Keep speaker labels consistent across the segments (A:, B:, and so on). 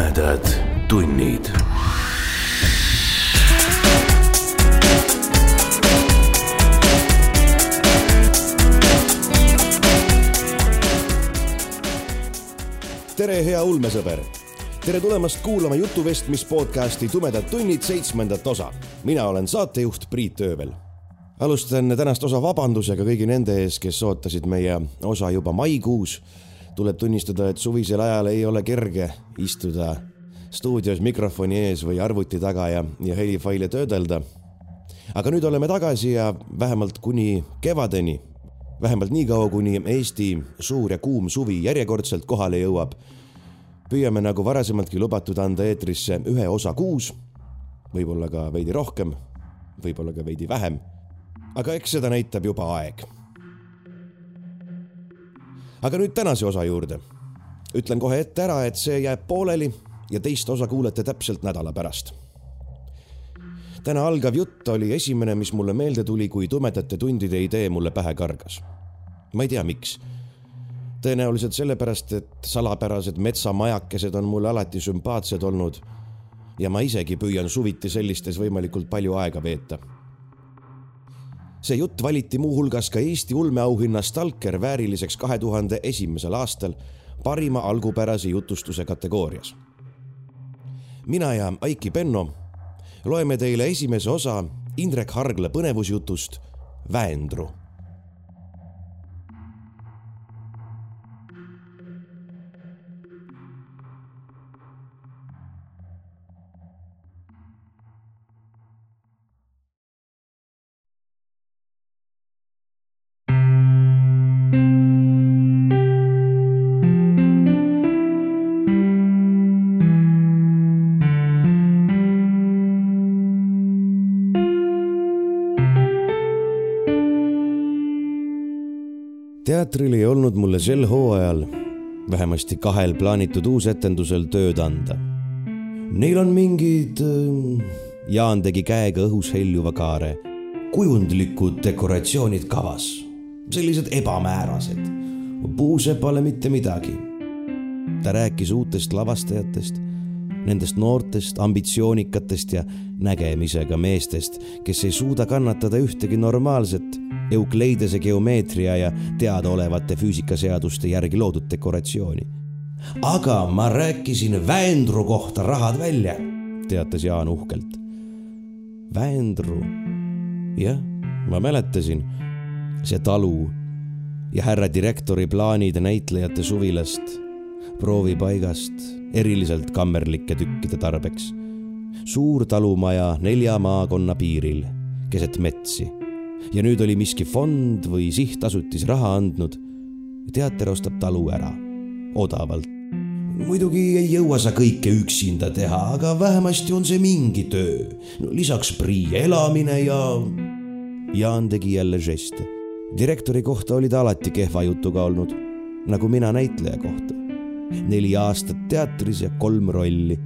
A: tumedad tunnid.
B: tere, hea ulmesõber. tere tulemast kuulama jutuvestmis podcasti Tumedad tunnid seitsmendat osa. mina olen saatejuht Priit Öövel. alustan tänast osa vabandusega kõigi nende ees, kes ootasid meie osa juba maikuus. Tuleb tunnistada, et suvisel ajal ei ole kerge istuda stuudios mikrofoni ees või arvuti taga ja, ja helifaile töödelda. aga nüüd oleme tagasi ja vähemalt kuni kevadeni vähemalt niikaua, kuni Eesti suur ja kuum suvi järjekordselt kohale jõuab, püüame nagu varasemaltki lubatud anda eetrisse ühe osa kuus, võib-olla ka veidi rohkem, võib-olla ka veidi vähem. aga eks seda näitab juba aeg. Aga nüüd tänase osa juurde. ütlen kohe ette ära, et see jääb pooleli ja teist osa kuulete täpselt nädala pärast täna algav jutt oli esimene, mis mulle meelde tuli, kui tumedate tundide idee mulle pähe kargas. ma ei tea, miks. tõenäoliselt sellepärast, et salapärased metsamajakesed on mulle alati sümpaatsed olnud. ja ma isegi püüan suviti sellistes võimalikult palju aega veeta. See jutt valiti muuhulgas ka Eesti ulmeauhinna Stalker vääriliseks kahe tuhande esimesel aastal parima algupärase jutustuse kategoorias. mina ja Aiki Penno loeme teile esimese osa Indrek Hargla põnevusjutust Väendru teatril ei olnud mulle sel hooajal, vähemasti kahel plaanitud uusetendusel tööd anda. Neil on mingid, Jaan tegi käega õhus heljuva kaare, kujundlikud dekoratsioonid kavas, sellised ebamäärased. puusepale mitte midagi. ta rääkis uutest lavastajatest, nendest noortest, ambitsioonikatest ja nägemisega meestest, kes ei suuda kannatada ühtegi normaalset Eukleidese geomeetria ja teadaolevate füüsikaseaduste järgi loodud dekoratsiooni. aga ma rääkisin Väendru kohta rahad välja, teatas Jaan uhkelt. Väendru, jah, ma mäletasin, see talu ja härra direktori plaanid näitlejate suvilast, proovipaigast, eriliselt kammerlike tükkide tarbeks. suur talumaja nelja maakonna piiril, keset metsi ja nüüd oli miski fond või sihtasutis raha andnud. teater ostab talu ära, odavalt. muidugi ei jõua sa kõike üksinda teha, aga vähemasti on see mingi töö no,. lisaks prii elamine ja. Jaan tegi jälle žeste. direktori kohta oli ta alati kehva jutuga olnud, nagu mina näitleja kohta. Neli aastat teatris ja kolm rolli.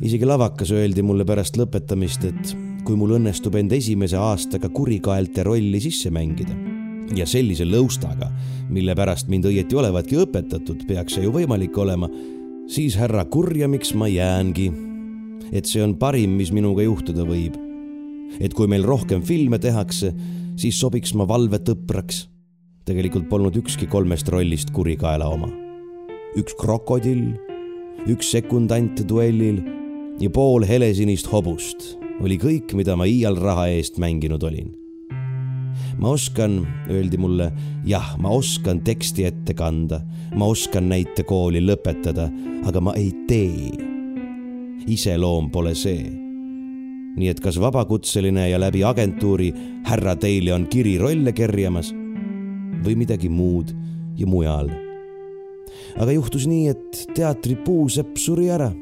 B: isegi lavakas öeldi mulle pärast lõpetamist, et kui mul õnnestub end esimese aastaga kurikaelte rolli sisse mängida. ja sellise lõustaga, mille pärast mind õieti olevatki õpetatud, peaks see ju võimalik olema, siis härra kurjamiks ma jäängi. et see on parim, mis minuga juhtuda võib. et kui meil rohkem filme tehakse, siis sobiks ma valvetõpraks. tegelikult polnud ükski kolmest rollist kurikaela oma. Üks krokodill, üks sekundant duellil ja pool helesinist hobust oli kõik, mida ma iial raha eest mänginud olin. ma oskan, öeldi mulle, jah, ma oskan teksti ette kanda, ma oskan näitekooli lõpetada, aga ma ei tee. iseloom pole see. nii et kas vabakutseline ja läbi agentuuri härra teile on kirirolle kerjamas või midagi muud ja mujal. Aga juhtus nii, et teatri puusepp suri ära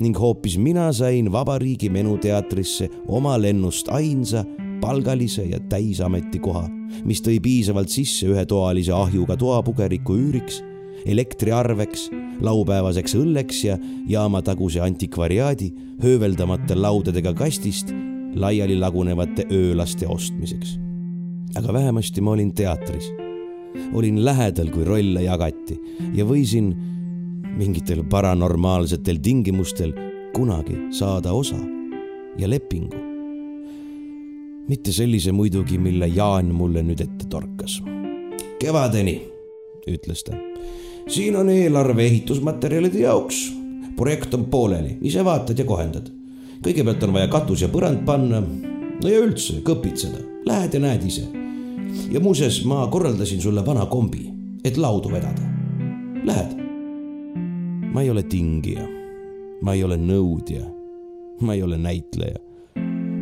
B: ning hoopis mina sain Vabariigi Menuteatrisse oma lennust ainsa palgalise ja täisametikoha, mis tõi piisavalt sisse ühetoalise ahjuga toapugeriku üüriks, elektriarveks, laupäevaseks õlleks ja jaamataguse antikvariaadi hööveldamata laudadega kastist laiali lagunevate öölaste ostmiseks. aga vähemasti ma olin teatris. Olin lähedal, kui rolle jagati ja võisin mingitel paranormaalsetel tingimustel kunagi saada osa ja lepingu. mitte sellise muidugi, mille Jaan mulle nüüd ette torkas. kevadeni, ütles ta. siin on eelarve ehitusmaterjalide jaoks. projekt on pooleli, ise vaatad ja kohendad. kõigepealt on vaja katus ja põrand panna. no ja üldse kõpitseda, lähed ja näed ise. Ja muuseas, ma korraldasin sulle vana kombi, et laudu vedada. Lähed? ma ei ole tingija ma ei ole nõudja. ma ei ole näitleja.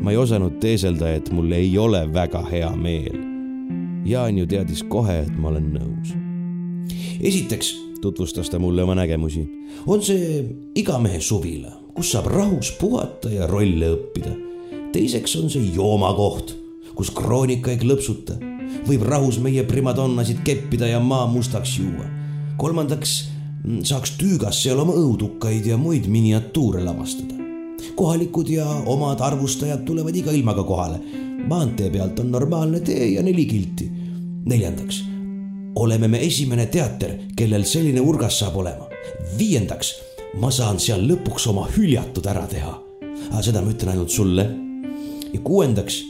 B: ma ei osanud teeselda, et mul ei ole väga hea meel. Jaan ju teadis kohe, et ma olen nõus. esiteks tutvustas ta mulle oma nägemusi, on see igamehe suvila, kus saab rahus puhata ja rolle õppida. teiseks on see joomakoht, kus kroonika ei klõpsuta, võib rahus meie primadonnasid keppida ja maa mustaks juua. kolmandaks Mm, saaks tüügas seal oma õudukaid ja muid miniatuure lavastada. kohalikud ja omad arvustajad tulevad iga ilmaga kohale. maantee pealt on normaalne tee ja neli kilti. neljandaks, oleme me esimene teater, kellel selline urgas saab olema. viiendaks, ma saan seal lõpuks oma hüljatud ära teha. aga seda ma ütlen ainult sulle. ja kuuendaks,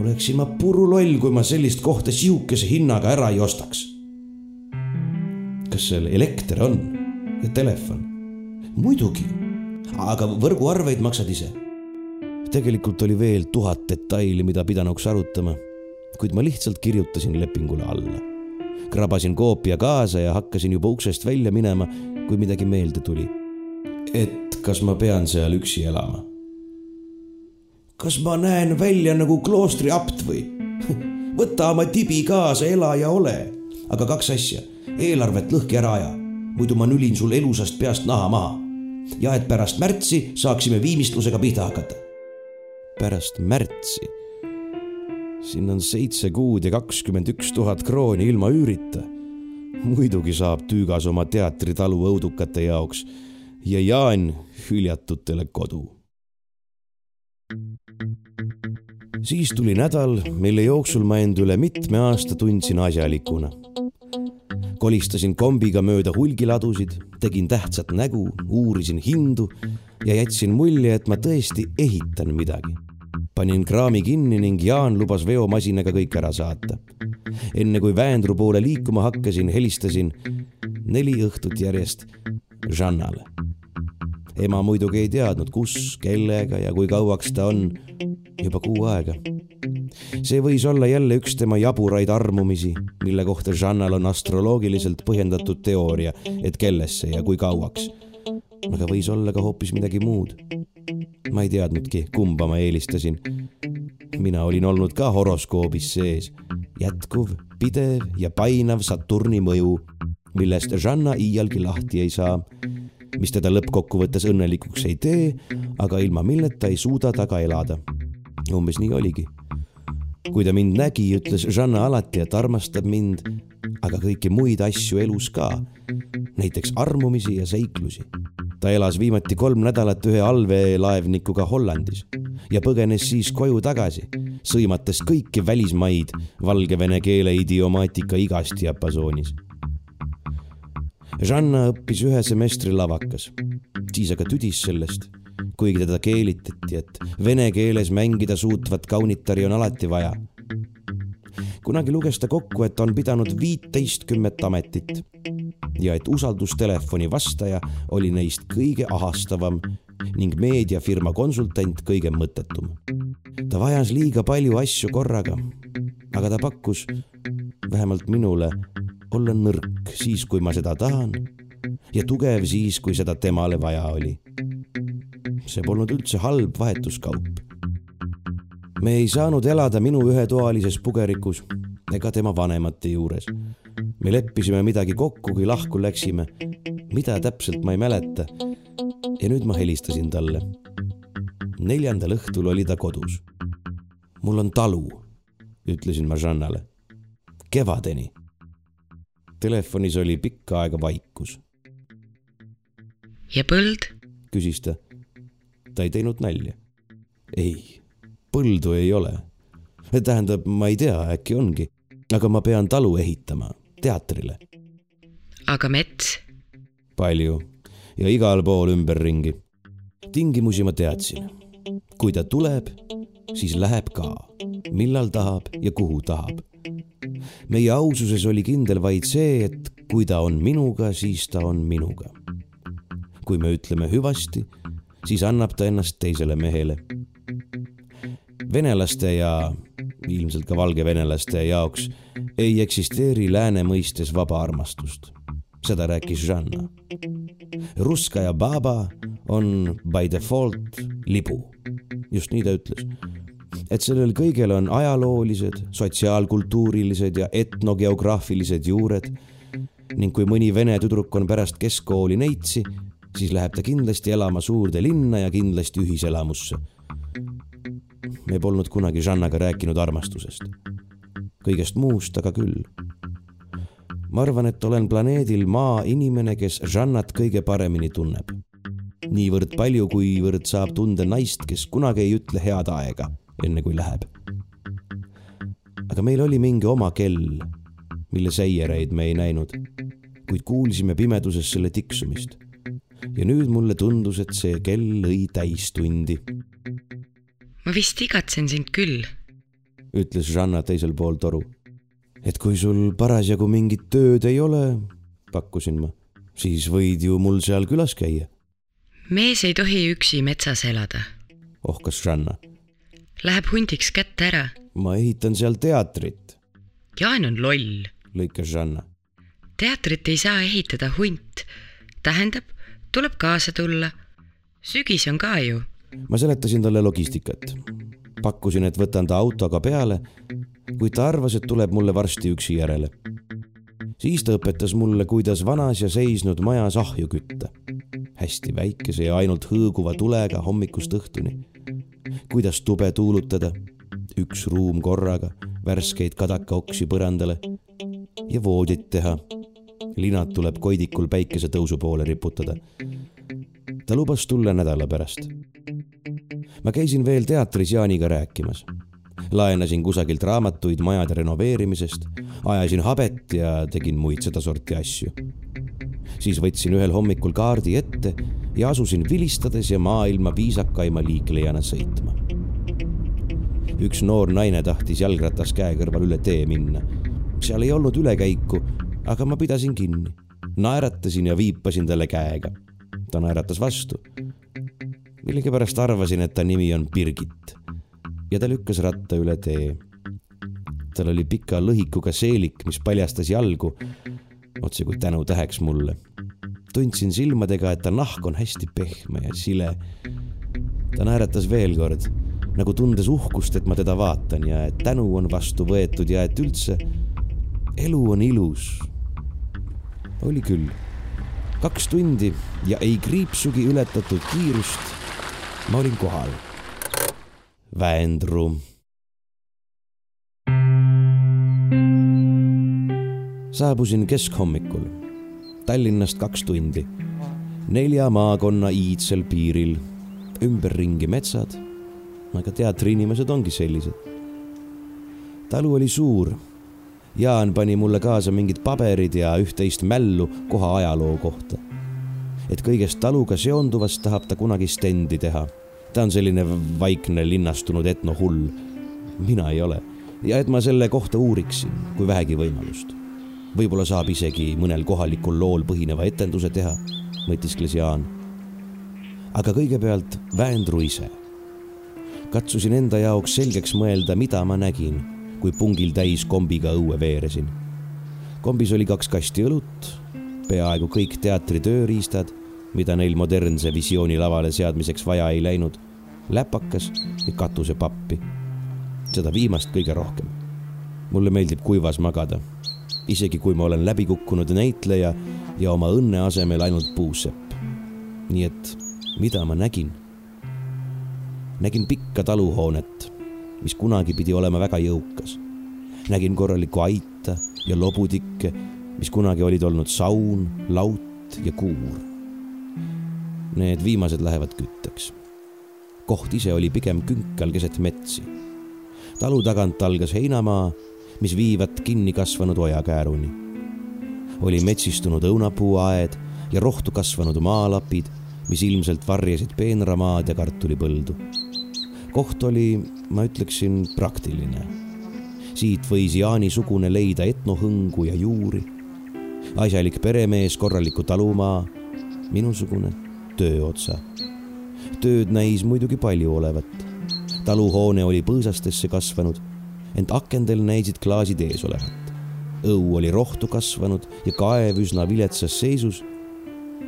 B: oleksin ma puruloll, kui ma sellist kohta sihukese hinnaga ära ei ostaks kas seal elekter on ja telefon? muidugi, aga võrguarveid maksad ise. tegelikult oli veel tuhat detaili, mida pidanuks arutama, kuid ma lihtsalt kirjutasin lepingule alla. krabasin koopia kaasa ja hakkasin juba uksest välja minema, kui midagi meelde tuli. et kas ma pean seal üksi elama? Kas ma näen välja nagu kloostri apt või? võta oma tibi kaasa, ela ja ole. aga kaks asja eelarvet lõhki ära aja, muidu ma nülin sul elusast peast naha maha. ja et pärast märtsi saaksime viimistlusega pihta hakata. pärast märtsi? siin on seitse kuud ja kakskümmend üks tuhat krooni ilma üürita. muidugi saab Tüügas oma teatritalu õudukate jaoks ja Jaan hüljatutele kodu. Siis tuli nädal, mille jooksul ma end üle mitme aasta tundsin asjalikuna kolistasin kombiga mööda hulgiladusid, tegin tähtsat nägu, uurisin hindu ja jätsin mulje, et ma tõesti ehitan midagi. panin kraami kinni ning Jaan lubas veomasinaga kõik ära saata. enne kui Väendru poole liikuma hakkasin, helistasin neli õhtut järjest Žannale. ema muidugi ei teadnud, kus, kellega ja kui kauaks ta on. Juba kuu aega see võis olla jälle üks tema jaburaid armumisi, mille kohta Žannal on astroloogiliselt põhjendatud teooria, et kellesse ja kui kauaks. aga võis olla ka hoopis midagi muud. ma ei teadnudki, kumba ma eelistasin. mina olin olnud ka horoskoobis sees, jätkuv, pidev ja painav Saturni mõju, millest Žanna iialgi lahti ei saa mis teda lõppkokkuvõttes õnnelikuks ei tee, aga ilma milleta ei suuda ta ka elada. umbes nii oligi kui ta mind nägi, ütles Žanna alati, et armastab mind, aga kõiki muid asju elus ka, näiteks armumisi ja seiklusi. ta elas viimati kolm nädalat ühe allveelaevnikuga Hollandis ja põgenes siis koju tagasi, sõimates kõiki välismaid valgevene keele idiomaatika igast diapasoonis. Žanna õppis ühe semestri lavakas, siis aga tüdis sellest kuigi teda keelitati, et vene keeles mängida suutvat kaunitari on alati vaja. kunagi luges ta kokku, et on pidanud viiteistkümmet ametit ja et usaldustelefoni vastaja oli neist kõige ahastavam ning meediafirma konsultant kõige mõttetum. ta vajas liiga palju asju korraga, aga ta pakkus, vähemalt minule, olla nõrk siis, kui ma seda tahan ja tugev siis, kui seda temale vaja oli see polnud üldse halb vahetuskaup. me ei saanud elada minu ühetoalises pugerikus ega tema vanemate juures. me leppisime midagi kokku, kui lahku läksime. mida täpselt ma ei mäleta. ja nüüd ma helistasin talle. neljandal õhtul oli ta kodus. mul on talu, ütlesin ma Žannale. kevadeni. Telefonis oli pikka aega vaikus.
C: ja põld?
B: küsis ta ta ei teinud nalja. ei, põldu ei ole. tähendab, ma ei tea, äkki ongi, aga ma pean talu ehitama teatrile.
C: aga mets?
B: palju ja igal pool ümberringi. tingimusi ma teadsin. Kui ta tuleb, siis läheb ka, millal tahab ja kuhu tahab. meie aususes oli kindel vaid see, et kui ta on minuga, siis ta on minuga. kui me ütleme hüvasti, siis annab ta ennast teisele mehele. venelaste ja ilmselt ka valgevenelaste jaoks ei eksisteeri lääne mõistes vaba armastust. Seda rääkis Žanna. Ruskaja baba on by default libu, just nii ta ütles. et sellel kõigel on ajaloolised, sotsiaalkultuurilised ja etnogeograafilised juured ning kui mõni vene tüdruk on pärast keskkooli neitsi, siis läheb ta kindlasti elama suurde linna ja kindlasti ühiselamusse me polnud kunagi Žannaga rääkinud armastusest. kõigest muust aga küll. Ma arvan, et olen planeedil Maa inimene, kes Žannat kõige paremini tunneb. niivõrd palju, kuivõrd saab tunda naist, kes kunagi ei ütle head aega, enne kui läheb. aga meil oli mingi oma kell, mille seiereid me ei näinud, kuid kuulsime pimeduses selle tiksumist ja nüüd mulle tundus, et see kell lõi täistundi
C: ma vist igatsen sind küll,
B: ütles Žanna teisel pool toru. Et kui sul parasjagu mingit tööd ei ole, pakkusin ma, siis võid ju mul seal külas käia.
C: mees ei tohi üksi metsas elada,
B: ohkas Žanna.
C: läheb hundiks kätte ära.
B: ma ehitan seal teatrit,
C: Jaan on loll,
B: lõikas Žanna.
C: teatrit ei saa ehitada hunt. tähendab, tuleb kaasa tulla. sügis on ka ju
B: ma seletasin talle logistikat. pakkusin, et võtan ta autoga peale, kuid ta arvas, et tuleb mulle varsti üksi järele. siis ta õpetas mulle, kuidas vanas ja seisnud majas ahju kütta. hästi väikese ja ainult hõõguva tulega hommikust õhtuni. kuidas tube tuulutada, üks ruum korraga, värskeid kadakaoksi põrandale ja voodit teha. linad tuleb koidikul päikesetõusu poole riputada ta lubas tulla nädala pärast ma käisin veel teatris Jaaniga rääkimas. Laenasin kusagilt raamatuid majade renoveerimisest, ajasin habet ja tegin muid sedasorti asju. siis võtsin ühel hommikul kaardi ette ja asusin vilistades ja maailma viisakaima liiklejana sõitma. üks noor naine tahtis jalgratas käe kõrval üle tee minna. seal ei olnud ülekäiku, aga ma pidasin kinni, naeratasin ja viipasin talle käega. ta naeratas vastu millegipärast arvasin, et ta nimi on Birgit ja ta lükkas ratta üle tee. tal oli pika lõhikuga seelik, mis paljastas jalgu, otse kui tänutäheks mulle. tundsin silmadega, et ta nahk on hästi pehme ja sile. ta naeratas veel kord, nagu tundes uhkust, et ma teda vaatan ja et tänu on vastu võetud ja et üldse elu on ilus. oli küll kaks tundi ja ei kriipsugi ületatud kiirust ma olin kohal. Väendru. saabusin keskhommikul Tallinnast kaks tundi, nelja maakonna iidsel piiril, ümberringi metsad. aga teatriinimesed ongi sellised. talu oli suur. Jaan pani mulle kaasa mingid paberid ja üht-teist mällu koha ajaloo kohta et kõigest taluga seonduvast tahab ta kunagi stendi teha. Ta on selline vaikne linnastunud etnohull. mina ei ole ja et ma selle kohta uuriksin, kui vähegi võimalust. võib-olla saab isegi mõnel kohalikul lool põhineva etenduse teha, mõtiskles Jaan. aga kõigepealt Väendru ise. katsusin enda jaoks selgeks mõelda, mida ma nägin, kui pungil täis kombiga õue veeresin. kombis oli kaks kasti õlut peaaegu kõik teatri tööriistad, mida neil modernse visiooni lavale seadmiseks vaja ei läinud, läpakas ja katusepappi. seda viimast kõige rohkem. mulle meeldib kuivas magada, isegi kui ma olen läbikukkunud näitleja ja oma õnne asemel ainult puusepp. nii et mida ma nägin? nägin pikka taluhoonet, mis kunagi pidi olema väga jõukas. nägin korralikku aita ja lobutikke mis kunagi olid olnud saun, laut ja kuur. Need viimased lähevad kütteks. Koht ise oli pigem künkal keset metsi. talu tagant algas heinamaa, mis viivat kinni kasvanud ojakääruni. oli metsistunud õunapuuaed ja rohtu kasvanud maalapid, mis ilmselt varjasid peenramaad ja kartulipõldu. koht oli, ma ütleksin, praktiline. siit võis Jaani-sugune leida etnohõngu ja juuri. asjalik peremees, korralikku talumaa, minusugune tööotsa. Tööd näis muidugi palju olevat. taluhoone oli põõsastesse kasvanud, ent akendel näisid klaasid ees olevat õu oli rohtu kasvanud ja kaev üsna viletsas seisus.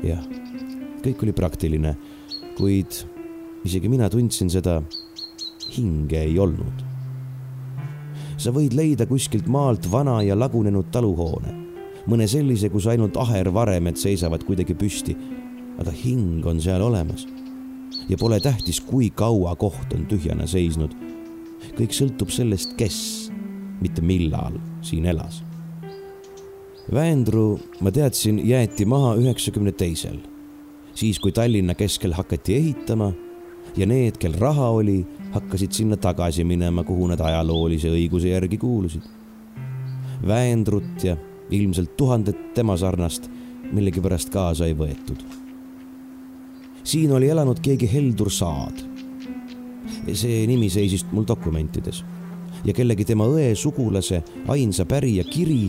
B: jah, kõik oli praktiline, kuid isegi mina tundsin seda, hinge ei olnud. sa võid leida kuskilt maalt vana ja lagunenud taluhoone, mõne sellise, kus ainult ahervaremed seisavad kuidagi püsti, aga hing on seal olemas. Ja pole tähtis, kui kaua koht on tühjana seisnud. kõik sõltub sellest, kes, mitte millal siin elas Väendru, ma teadsin, jäeti maha üheksakümne teisel, siis kui Tallinna keskel hakati ehitama ja need, kel raha oli, hakkasid sinna tagasi minema, kuhu nad ajaloolise õiguse järgi kuulusid. Väendrut ja ilmselt tuhandet tema sarnast millegipärast kaasa ei võetud. Siin oli elanud keegi Heldur Saad. see nimi seisis mul dokumentides ja kellegi tema õe sugulase ainsa pärija kiri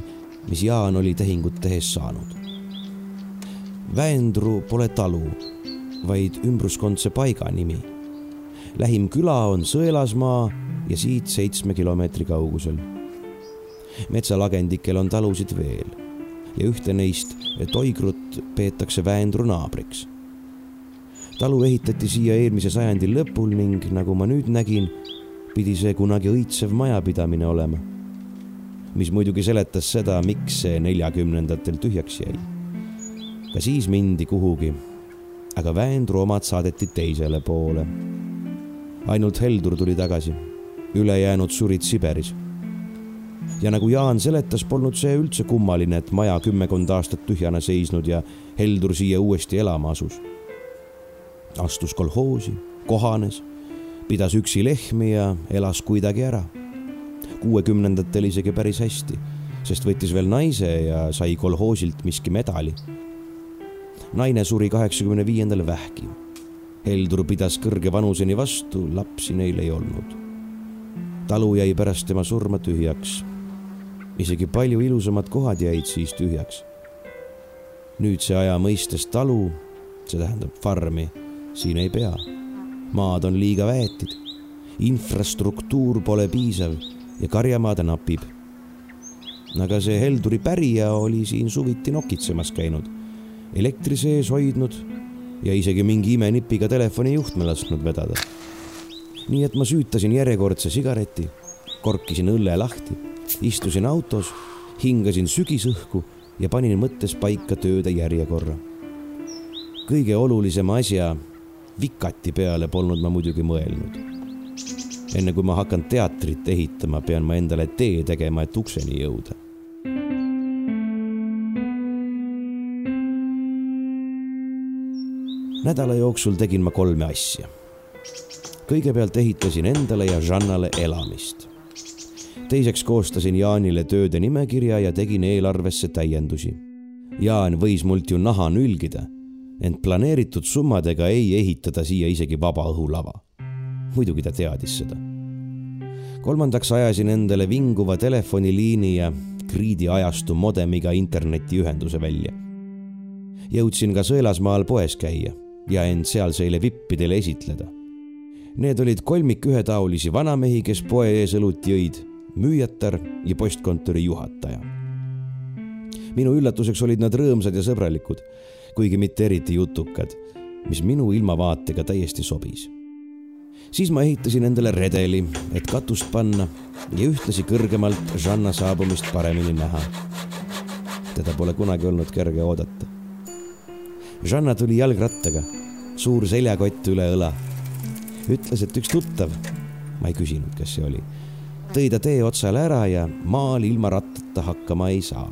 B: mis Jaan oli tehingut tehes saanud. Väendru pole talu, vaid ümbruskondse paiga nimi. lähim küla on Sõelasmaa ja siit seitsme kilomeetri kaugusel. metsalagendikel on talusid veel ja ühte neist, Toigrut, peetakse Väendru naabriks. Talu ehitati siia eelmise sajandi lõpul ning nagu ma nüüd nägin, pidi see kunagi õitsev majapidamine olema mis muidugi seletas seda, miks see neljakümnendatel tühjaks jäi. ka siis mindi kuhugi, aga Väendru omad saadeti teisele poole. ainult Heldur tuli tagasi, ülejäänud surid Siberis. ja nagu Jaan seletas, polnud see üldse kummaline, et maja kümmekond aastat tühjana seisnud ja Heldur siia uuesti elama asus. Astus kolhoosi, kohanes, pidas üksi lehmi ja elas kuidagi ära kuuekümnendatel isegi päris hästi, sest võttis veel naise ja sai kolhoosilt miski medali. naine suri kaheksakümne viiendal vähki. Heldur pidas kõrge vanuseni vastu, lapsi neil ei olnud. talu jäi pärast tema surma tühjaks. isegi palju ilusamad kohad jäid siis tühjaks. nüüdse aja mõistes talu, see tähendab farmi, siin ei pea. maad on liiga väetid infrastruktuur pole piisav ja karjamaad napib. aga see Helduri pärija oli siin suviti nokitsemas käinud, elektri sees hoidnud ja isegi mingi imenipiga telefoni juhtme lasknud vedada. nii et ma süütasin järjekordse sigareti, korkisin õlle lahti, istusin autos, hingasin sügisõhku ja panin mõttes paika tööde järjekorra. kõige olulisema asja, vikati peale polnud ma muidugi mõelnud enne kui ma hakkan teatrit ehitama, pean ma endale tee tegema, et ukseni jõuda. nädala jooksul tegin ma kolme asja. kõigepealt ehitasin endale ja Žannale elamist. teiseks koostasin Jaanile tööde nimekirja ja tegin eelarvesse täiendusi. Jaan võis mult ju naha nülgida, ent planeeritud summadega ei ehitada siia isegi vabaõhulava muidugi ta teadis seda. kolmandaks ajasin endale vinguva telefoniliini ja Kriidi ajastu modemiga internetiühenduse välja. jõudsin ka Sõelasmaal poes käia ja end sealseile vippidele esitleda. Need olid kolmik ühetaolisi vanamehi, kes poe ees õlut jõid, müüjatar ja postkontori juhataja. minu üllatuseks olid nad rõõmsad ja sõbralikud, kuigi mitte eriti jutukad, mis minu ilmavaatega täiesti sobis siis ma ehitasin endale redeli, et katust panna ja ühtlasi kõrgemalt Žanna saabumist paremini näha. teda pole kunagi olnud kerge oodata. Žanna tuli jalgrattaga, suur seljakott üle õla. ütles, et üks tuttav, ma ei küsinud, kes see oli, tõi ta tee otsale ära ja maal ilma rattata hakkama ei saa.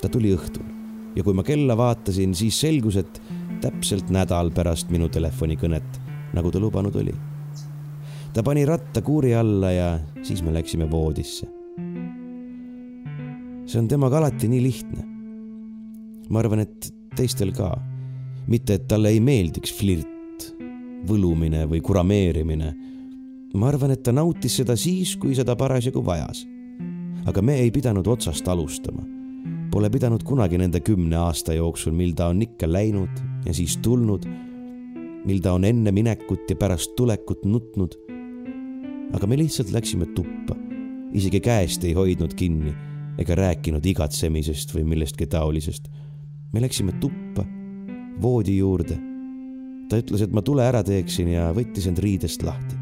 B: ta tuli õhtul ja kui ma kella vaatasin, siis selgus, et täpselt nädal pärast minu telefonikõnet, nagu ta lubanud oli ta pani ratta kuuri alla ja siis me läksime voodisse. see on temaga alati nii lihtne. ma arvan, et teistel ka. mitte, et talle ei meeldiks flirt, võlumine või kurameerimine. ma arvan, et ta nautis seda siis, kui seda parasjagu vajas. aga me ei pidanud otsast alustama. Pole pidanud kunagi nende kümne aasta jooksul, mil ta on ikka läinud ja siis tulnud, mil ta on enne minekut ja pärast tulekut nutnud. aga me lihtsalt läksime tuppa, isegi käest ei hoidnud kinni ega rääkinud igatsemisest või millestki taolisest. me läksime tuppa, voodi juurde. ta ütles, et ma tule ära teeksin ja võttis end riidest lahti.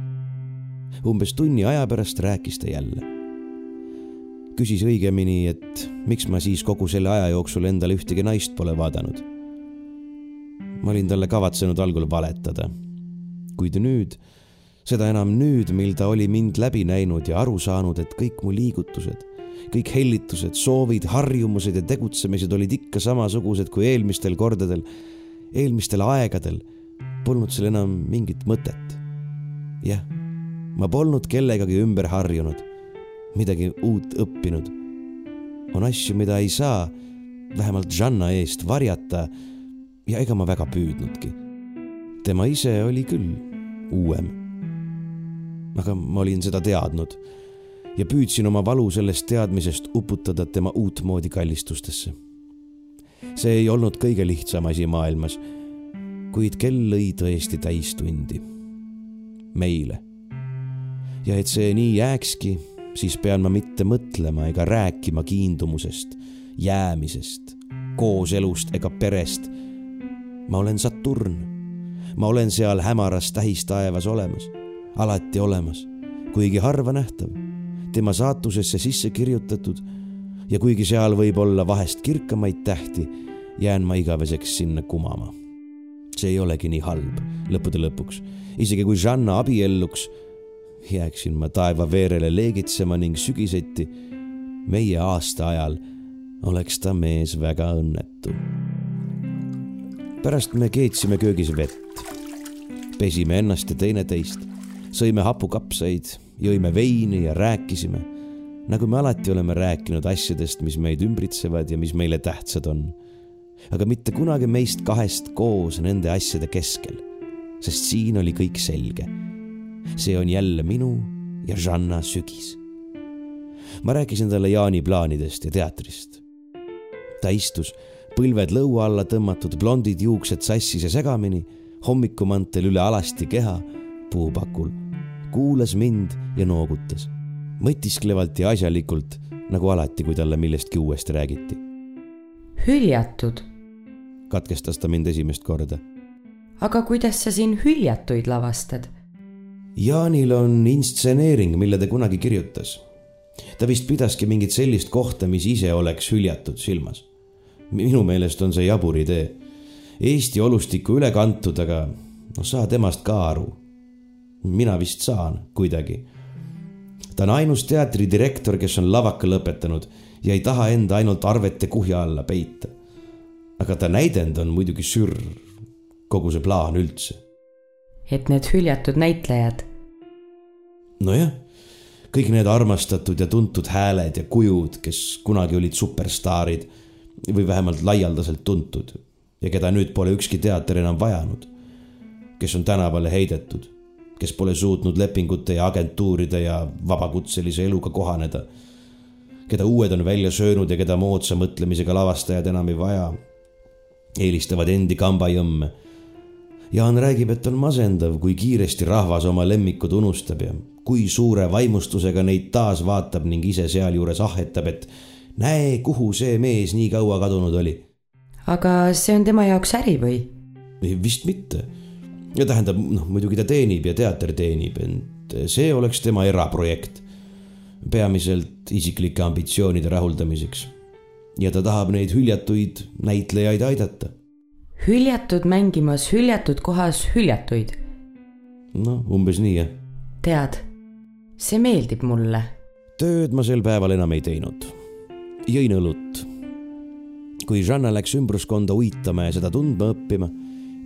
B: umbes tunni aja pärast rääkis ta jälle. Küsis õigemini, et miks ma siis kogu selle aja jooksul endale ühtegi naist pole vaadanud. ma olin talle kavatsenud algul valetada, kuid nüüd seda enam nüüd, mil ta oli mind läbi näinud ja aru saanud, et kõik mu liigutused kõik hellitused, soovid, harjumused ja tegutsemised olid ikka samasugused kui eelmistel kordadel, eelmistel aegadel. Polnud seal enam mingit mõtet. jah, ma polnud kellegagi ümber harjunud, midagi uut õppinud. on asju, mida ei saa, vähemalt Žanna eest varjata ja ega ma väga püüdnudki. tema ise oli küll uuem. aga ma olin seda teadnud ja püüdsin oma valu sellest teadmisest uputada tema uutmoodi kallistustesse. see ei olnud kõige lihtsam asi maailmas, kuid kell lõi tõesti täistundi. meile. ja et see nii jääkski, siis pean ma mitte mõtlema ega rääkima kiindumusest, jäämisest, kooselust ega perest. ma olen Saturn. ma olen seal hämaras tähistaevas olemas, alati olemas, kuigi harva nähtav tema saatusesse sisse kirjutatud ja kuigi seal võib olla vahest kirkamaid tähti, jään ma igaveseks sinna kumama. see ei olegi nii halb lõppude lõpuks, isegi kui Žanna abielluks, jääksin ma taevaveerele leegitsema ning sügiseti meie aasta ajal oleks ta mees väga õnnetu. pärast me keetsime köögis vett, pesime ennast ja teineteist, sõime hapukapsaid jõime veini ja rääkisime, nagu me alati oleme rääkinud asjadest, mis meid ümbritsevad ja mis meile tähtsad on. aga mitte kunagi meist kahest koos nende asjade keskel, sest siin oli kõik selge. See on jälle minu ja Žanna sügis. ma rääkisin talle Jaani plaanidest ja teatrist. ta istus, põlved lõua alla tõmmatud, blondid juuksed sassis ja segamini, hommikumantel üle alasti keha, puupakul kuulas mind ja noogutas, mõtisklevalt ja asjalikult, nagu alati, kui talle millestki uuest räägiti.
C: hüljatud,
B: katkestas ta mind esimest korda.
C: aga kuidas sa siin hüljatuid lavastad?
B: Jaanil on instseneering, mille ta kunagi kirjutas. ta vist pidaski mingit sellist kohta, mis ise oleks hüljatud silmas. minu meelest on see jabur idee. Eesti olustikku üle kantud, aga noh, saa temast ka aru mina vist saan kuidagi. ta on ainus teatridirektor, kes on lavaka lõpetanud ja ei taha enda ainult arvete kuhja alla peita. aga ta näidend on muidugi sürr, kogu see plaan üldse.
C: Et need hüljatud näitlejad?
B: nojah, kõik need armastatud ja tuntud hääled ja kujud, kes kunagi olid superstaarid või vähemalt laialdaselt tuntud ja keda nüüd pole ükski teater enam vajanud, kes on tänavale heidetud kes pole suutnud lepingute ja agentuuride ja vabakutselise eluga kohaneda. keda uued on välja söönud ja keda moodsa mõtlemisega lavastajad enam ei vaja. eelistavad endi kambajõmme. Jaan räägib, et on masendav, kui kiiresti rahvas oma lemmikud unustab ja kui suure vaimustusega neid taas vaatab ning ise sealjuures ahhetab, et näe, kuhu see mees nii kaua kadunud oli.
C: aga see on tema jaoks äri või?
B: vist mitte ja tähendab, noh, muidugi ta teenib ja teater teenib, ent see oleks tema eraprojekt. peamiselt isiklike ambitsioonide rahuldamiseks. ja ta tahab neid hüljatuid näitlejaid aidata.
C: Hüljatud mängimas hüljatud kohas hüljatuid.
B: noh, umbes nii jah.
C: tead, see meeldib mulle.
B: tööd ma sel päeval enam ei teinud. jõin õlut. kui Žanna läks ümbruskonda uitama ja seda tundma õppima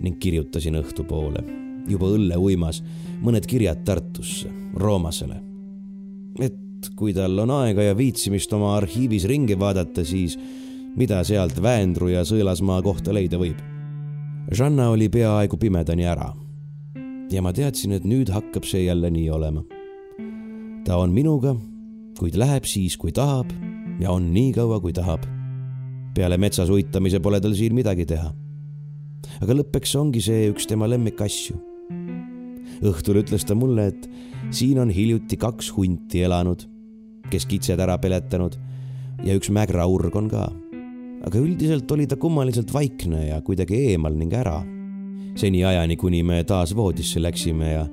B: ning kirjutasin õhtupoole, juba õlleuimas, mõned kirjad Tartusse, Roomasele. et kui tal on aega ja viitsimist oma arhiivis ringi vaadata, siis mida sealt Väendru ja Sõelasmaa kohta leida võib. Žanna oli peaaegu pimedani ära. ja ma teadsin, et nüüd hakkab see jälle nii olema. ta on minuga, kuid läheb siis, kui tahab ja on nii kaua, kui tahab. peale metsas uitamise pole tal siin midagi teha. aga lõppeks ongi see üks tema lemmikasju. õhtul ütles ta mulle, et siin on hiljuti kaks hunti elanud, kes kitsed ära peletanud ja üks mägraurg on ka. Aga üldiselt oli ta kummaliselt vaikne ja kuidagi eemal ning ära. seniajani, kuni me taas voodisse läksime ja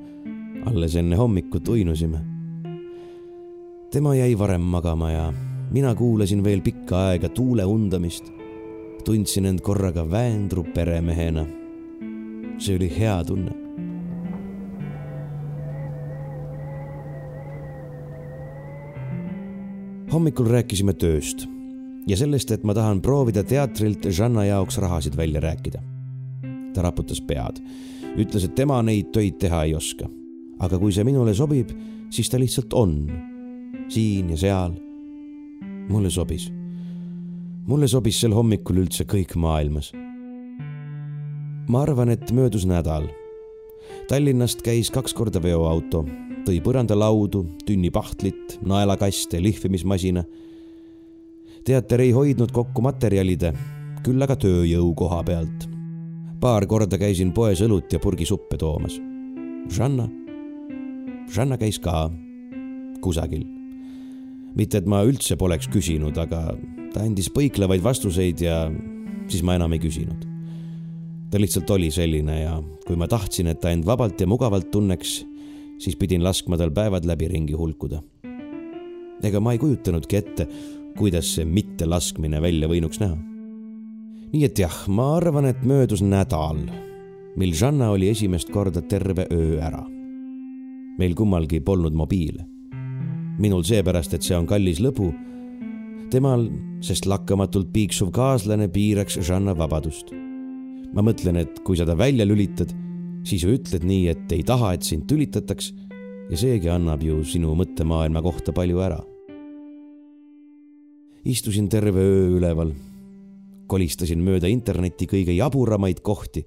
B: alles enne hommikut uinusime. tema jäi varem magama ja mina kuulasin veel pikka aega tuule undamist. tundsin end korraga Väendru peremehena. see oli hea tunne hommikul rääkisime tööst ja sellest, et ma tahan proovida teatrilt Žanna jaoks rahasid välja rääkida. ta raputas pead, ütles, et tema neid töid teha ei oska. aga kui see minule sobib, siis ta lihtsalt on siin ja seal. mulle sobis. mulle sobis sel hommikul üldse kõik maailmas. ma arvan, et möödus nädal. Tallinnast käis kaks korda veoauto tõi põrandalaudu, tünnipahtlit, naelakaste, lihvimismasina. Teater ei hoidnud kokku materjalide, küll aga tööjõu koha pealt. paar korda käisin poes õlut ja purgisuppe toomas. Žanna, Žanna käis ka kusagil. mitte, et ma üldse poleks küsinud, aga ta andis põiklevaid vastuseid ja siis ma enam ei küsinud. ta lihtsalt oli selline ja kui ma tahtsin, et ta end vabalt ja mugavalt tunneks siis pidin laskma tal päevad läbi ringi hulkuda. ega ma ei kujutanudki ette, kuidas see mittelaskmine välja võinuks näha. nii et jah, ma arvan, et möödus nädal, mil Žanna oli esimest korda terve öö ära. meil kummalgi polnud mobiile. minul seepärast, et see on kallis lõbu, temal, sest lakkamatult piiksuv kaaslane piiraks Žanna vabadust. ma mõtlen, et kui sa ta välja lülitad siis ju ütled nii, et ei taha, et sind tülitataks ja seegi annab ju sinu mõttemaailma kohta palju ära. Istusin terve öö üleval, kolistasin mööda internetti kõige jaburamaid kohti,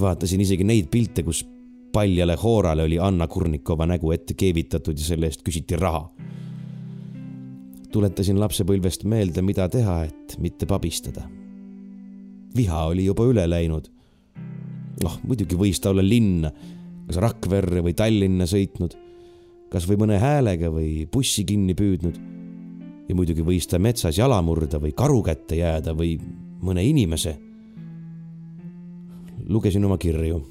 B: vaatasin isegi neid pilte, kus paljale hoorale oli Anna Kurnikova nägu ette keevitatud ja selle eest küsiti raha. tuletasin lapsepõlvest meelde, mida teha, et mitte pabistada. viha oli juba üle läinud noh, muidugi võis ta olla linna, kas Rakverre või Tallinna sõitnud, kas või mõne häälega või bussi kinni püüdnud. Ja muidugi võis ta metsas jala murda või karu kätte jääda või mõne inimese. lugesin oma kirju.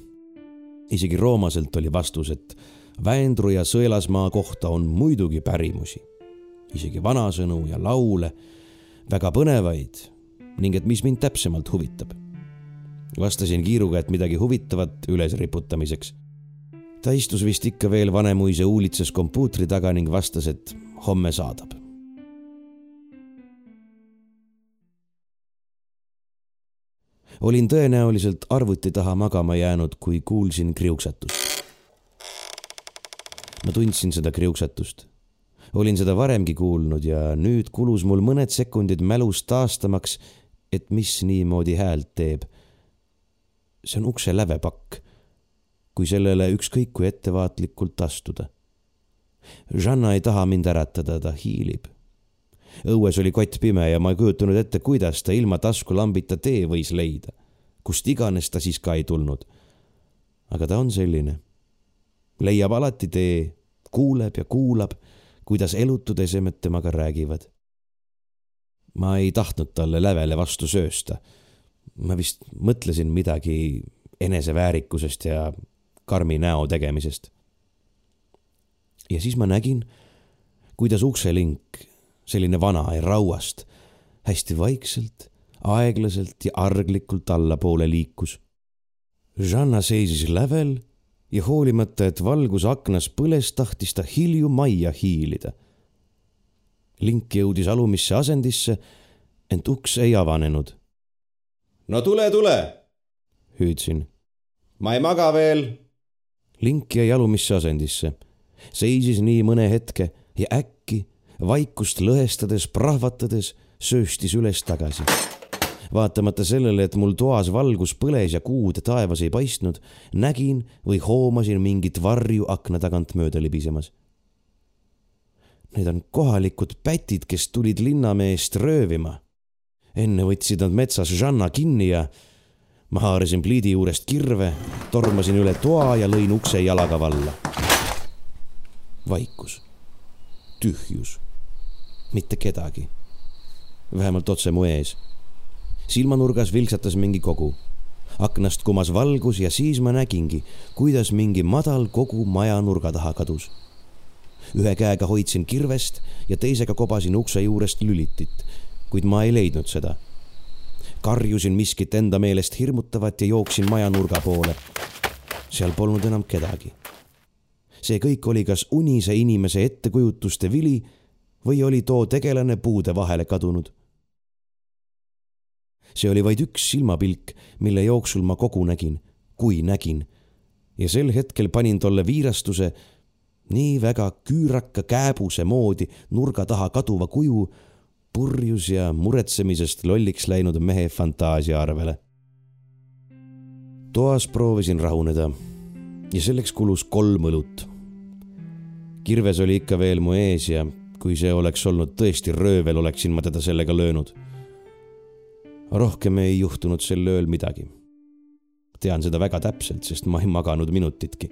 B: isegi roomaselt oli vastus, et Väendru ja Sõelasmaa kohta on muidugi pärimusi, isegi vanasõnu ja laule, väga põnevaid ning et mis mind täpsemalt huvitab vastasin kiiruga, et midagi huvitavat ülesriputamiseks. ta istus vist ikka veel Vanemuise huulitses kompuutri taga ning vastas, et homme saadab. Olin tõenäoliselt arvuti taha magama jäänud, kui kuulsin kriuksatust. ma tundsin seda kriuksatust olin seda varemgi kuulnud ja nüüd kulus mul mõned sekundid mälus taastamaks, et mis niimoodi häält teeb see on ukse lävepakk, kui sellele ükskõik kui ettevaatlikult astuda. Žanna ei taha mind äratada, ta hiilib. Õues oli kott pime ja ma ei kujutanud ette, kuidas ta ilma taskulambita tee võis leida. kust iganes ta siis ka ei tulnud. aga ta on selline. leiab alati tee, kuuleb ja kuulab, kuidas elutud esemed temaga räägivad. ma ei tahtnud talle lävele vastu söösta ma vist mõtlesin midagi eneseväärikusest ja karmi näo tegemisest. ja siis ma nägin, kuidas ukselink, selline vana rauast, hästi vaikselt, aeglaselt ja arglikult allapoole liikus. Žanna seisis lävel ja hoolimata, et valgus aknas põles, tahtis ta hilju majja hiilida. link jõudis alumisse asendisse, ent uks ei avanenud
D: no tule, tule,
B: hüüdsin.
D: ma ei maga veel.
B: link jäi alumisse asendisse, seisis nii mõne hetke ja äkki, vaikust lõhestades, prahvatades, sööstis üles-tagasi. vaatamata sellele, et mul toas valgus põles ja kuud taevas ei paistnud, nägin või hoomasin mingit varju akna tagant mööda libisemas. Need on kohalikud pätid, kes tulid linnameest röövima. enne võtsid nad metsas Žanna kinni ja ma haarasin pliidi juurest kirve, tormasin üle toa ja lõin ukse jalaga valla. vaikus, tühjus, mitte kedagi. vähemalt otse mu ees. silmanurgas vilksatas mingi kogu. aknast kumas valgus ja siis ma nägingi, kuidas mingi madal kogu maja nurga taha kadus. ühe käega hoidsin kirvest ja teisega kobasin ukse juurest lülitit, kuid ma ei leidnud seda karjusin miskit enda meelest hirmutavat ja jooksin maja nurga poole. seal polnud enam kedagi. see kõik oli kas unise inimese ettekujutuste vili või oli too tegelane puude vahele kadunud. see oli vaid üks silmapilk, mille jooksul ma kogu nägin, kui nägin. ja sel hetkel panin tolle viirastuse nii väga küüraka kääbuse moodi nurga taha kaduva kuju purjus ja muretsemisest lolliks läinud mehe fantaasia arvele. toas proovisin rahuneda ja selleks kulus kolm õlut. kirves oli ikka veel mu ees ja kui see oleks olnud tõesti röövel, oleksin ma teda sellega löönud. rohkem ei juhtunud sel ööl midagi. tean seda väga täpselt, sest ma ei maganud minutitki.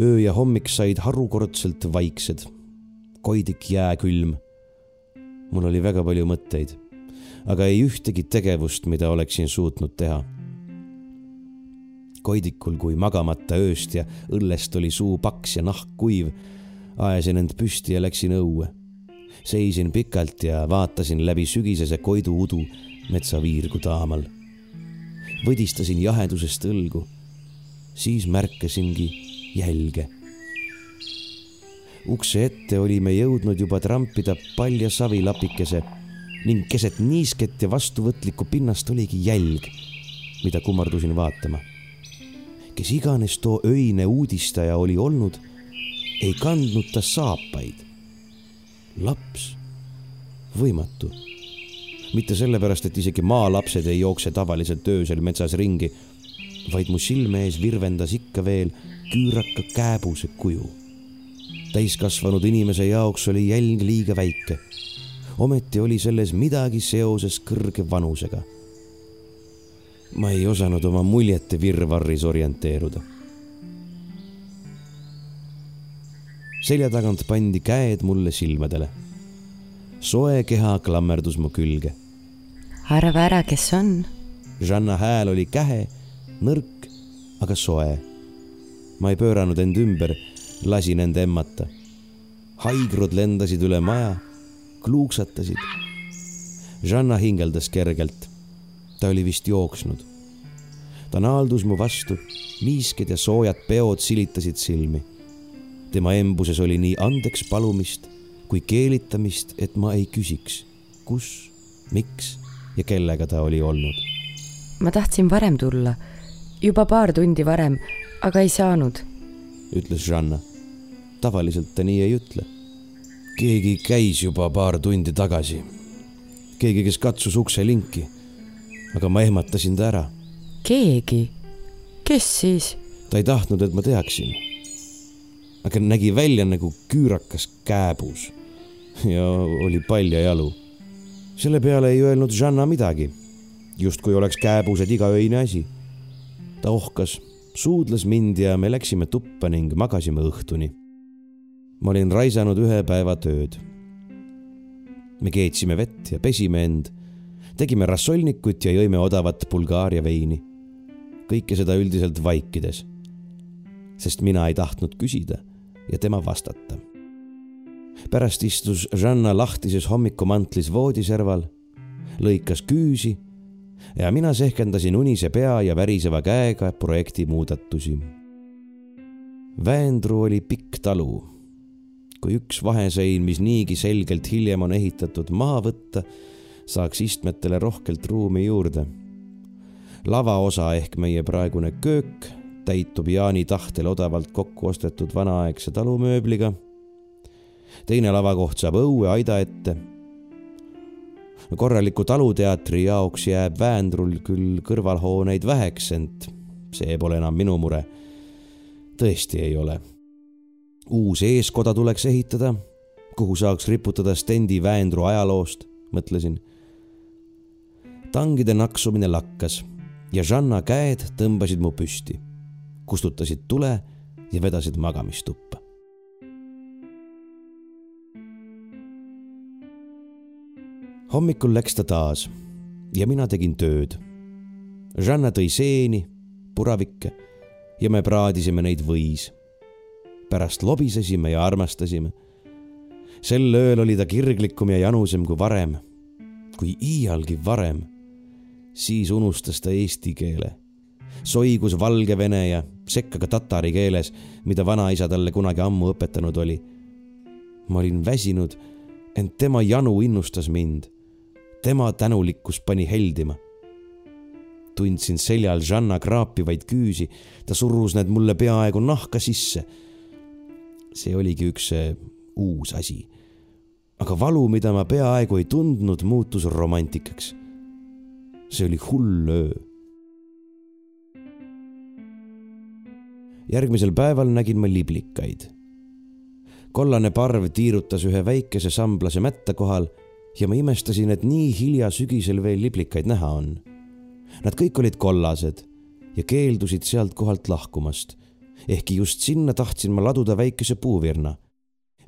B: öö ja hommik said harukordselt vaiksed, koidik jääkülm mul oli väga palju mõtteid, aga ei ühtegi tegevust, mida oleksin suutnud teha. koidikul kui magamata ööst ja õllest oli suu paks ja nahk kuiv, ajasin end püsti ja läksin õue. seisin pikalt ja vaatasin läbi sügisese koidu udu metsaviirgu taamal. võdistasin jahedusest õlgu. siis märkasingi jälge ukse ette olime jõudnud juba trampida palja savilapikese ning keset niisket ja vastuvõtlikku pinnast oligi jälg, mida kummardusin vaatama. kes iganes too öine uudistaja oli olnud, ei kandnud ta saapaid. laps, võimatu. mitte sellepärast, et isegi maalapsed ei jookse tavaliselt öösel metsas ringi, vaid mu silme ees virvendas ikka veel küüraka kääbuse kuju täiskasvanud inimese jaoks oli jälg liiga väike. ometi oli selles midagi seoses kõrge vanusega. ma ei osanud oma muljete virvarris orienteeruda. Selja tagant pandi käed mulle silmadele. soe keha klammerdus mu külge.
C: arva ära, kes on.
B: Žanna hääl oli kähe, nõrk, aga soe. ma ei pööranud end ümber lasin end emmata. haigrud lendasid üle maja, kluuksatasid. Žanna hingeldas kergelt. ta oli vist jooksnud. ta naaldus mu vastu, niisked ja soojad peod silitasid silmi. Tema embuses oli nii andeks palumist kui keelitamist, et ma ei küsiks, kus, miks ja kellega ta oli olnud.
C: ma tahtsin varem tulla, juba paar tundi varem, aga ei saanud,
B: ütles Žanna tavaliselt ta nii ei ütle. keegi käis juba paar tundi tagasi. keegi, kes katsus ukse linki. aga ma ehmatasin ta ära.
C: keegi? kes siis?
B: ta ei tahtnud, et ma teaksin. Aga nägi välja nagu küürakas kääbus ja oli paljajalu. selle peale ei öelnud Žanna midagi, justkui oleks kääbused igaöine asi. ta ohkas suudles mind ja me läksime tuppa ning magasime õhtuni ma olin raisanud ühe päeva tööd. me keetsime vett ja pesime end, tegime rassolnikut ja jõime odavat Bulgaaria veini. kõike seda üldiselt vaikides, sest mina ei tahtnud küsida ja tema vastata. pärast istus Žanna lahtises hommikumantlis voodiserval, lõikas küüsi ja mina sehkendasin unise pea ja väriseva käega projekti muudatusi. Väendru oli pikk talu kui üks vahesein, mis niigi selgelt hiljem on ehitatud, maha võtta, saaks istmetele rohkelt ruumi juurde. lavaosa ehk meie praegune köök täitub Jaani tahtel odavalt kokku ostetud vanaaegse talumööbliga. teine lavakoht saab õue aida ette. korraliku taluteatri jaoks jääb Väendrul küll kõrvalhooneid väheks, ent see pole enam minu mure. tõesti ei ole. uus eeskoda tuleks ehitada, kuhu saaks riputada stendi Väendru ajaloost, mõtlesin. tangide naksumine lakkas ja Žanna käed tõmbasid mu püsti, kustutasid tule ja vedasid magamistuppa. hommikul läks ta taas ja mina tegin tööd. Žanna tõi seeni, puravikke ja me praadisime neid võis. pärast lobisesime ja armastasime. sel ööl oli ta kirglikum ja janusem kui varem, kui iialgi varem. siis unustas ta eesti keele, soigus valgevene ja sekka ka tatari keeles, mida vanaisa talle kunagi ammu õpetanud oli. ma olin väsinud, ent tema janu innustas mind tema tänulikkus pani heldima. tundsin seljal Žanna kraapivaid küüsi, ta surus need mulle peaaegu nahka sisse. see oligi üks uus asi. aga valu, mida ma peaaegu ei tundnud, muutus romantikaks. see oli hull öö. Järgmisel päeval nägin ma liblikaid. kollane parv tiirutas ühe väikese samblase mätta kohal ja ma imestasin, et nii hilja sügisel veel liblikaid näha on. Nad kõik olid kollased ja keeldusid sealt kohalt lahkumast. ehkki just sinna tahtsin ma laduda väikese puuvirna.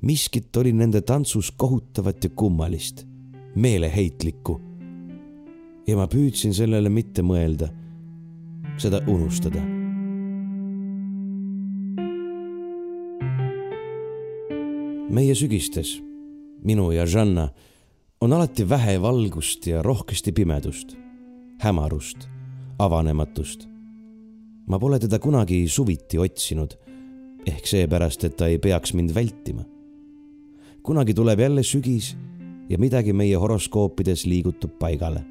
B: miskit oli nende tantsus kohutavat ja kummalist, meeleheitlikku. ja ma püüdsin sellele mitte mõelda, seda unustada meie sügistes, minu ja Žanna on alati vähe valgust ja rohkesti pimedust, hämarust, avanematust. ma pole teda kunagi suviti otsinud, ehk seepärast, et ta ei peaks mind vältima. kunagi tuleb jälle sügis ja midagi meie horoskoopides liigutub paigale.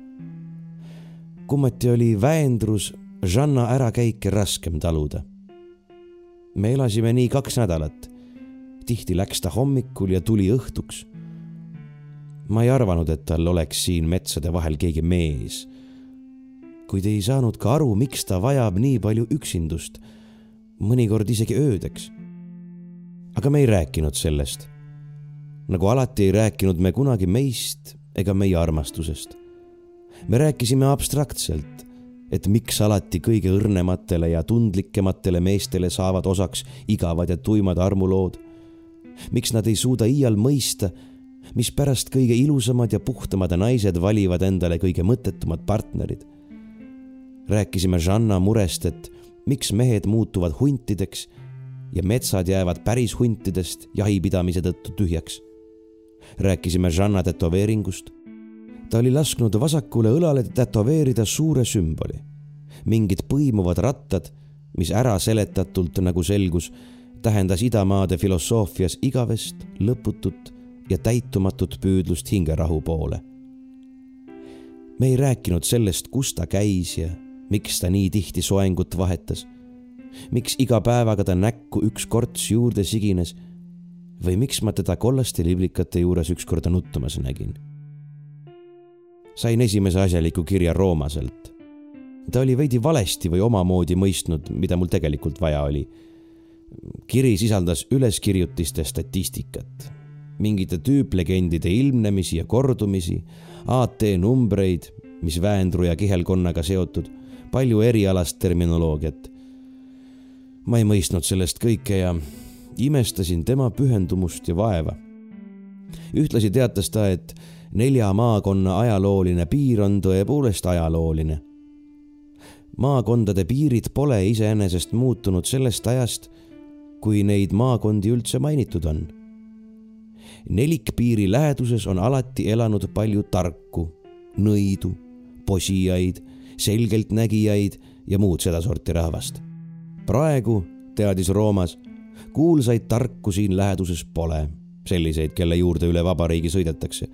B: kummati oli Väendrus Žanna ärakäike raskem taluda. me elasime nii kaks nädalat. Tihti läks ta hommikul ja tuli õhtuks ma ei arvanud, et tal oleks siin metsade vahel keegi mees. kuid ei saanud ka aru, miks ta vajab nii palju üksindust, mõnikord isegi öödeks. aga me ei rääkinud sellest. nagu alati ei rääkinud me kunagi meist ega meie armastusest. me rääkisime abstraktselt, et miks alati kõige õrnematele ja tundlikematele meestele saavad osaks igavad ja tuimad armulood. Miks nad ei suuda iial mõista, mispärast kõige ilusamad ja puhtamad naised valivad endale kõige mõttetumad partnerid. rääkisime Žanna murest, et miks mehed muutuvad huntideks ja metsad jäävad päris huntidest jahipidamise tõttu tühjaks. rääkisime Žanna tätoveeringust. ta oli lasknud vasakule õlale tätoveerida suure sümboli, mingid põimuvad rattad, mis äraseletatult, nagu selgus, tähendas idamaade filosoofias igavest, lõputut ja täitumatut püüdlust hingerahu poole. me ei rääkinud sellest, kus ta käis ja miks ta nii tihti soengut vahetas. miks iga päevaga ta näkku üks korts juurde sigines või miks ma teda kollaste liblikate juures ükskord nuttumas nägin. sain esimese asjaliku kirja Roomaselt. ta oli veidi valesti või omamoodi mõistnud, mida mul tegelikult vaja oli. Kiri sisaldas üleskirjutiste statistikat mingite tüüplegendide ilmnemisi ja kordumisi, AT numbreid, mis Väendru ja kihelkonnaga seotud, palju erialast terminoloogiat. ma ei mõistnud sellest kõike ja imestasin tema pühendumust ja vaeva. ühtlasi teatas ta, et nelja maakonna ajalooline piir on tõepoolest ajalooline. maakondade piirid pole iseenesest muutunud sellest ajast, kui neid maakondi üldse mainitud on nelikpiiri läheduses on alati elanud palju tarku, nõidu, posijaid, selgeltnägijaid ja muud sedasorti rahvast. praegu, teadis Roomas, kuulsaid tarku siin läheduses pole, selliseid, kelle juurde üle vabariigi sõidetakse.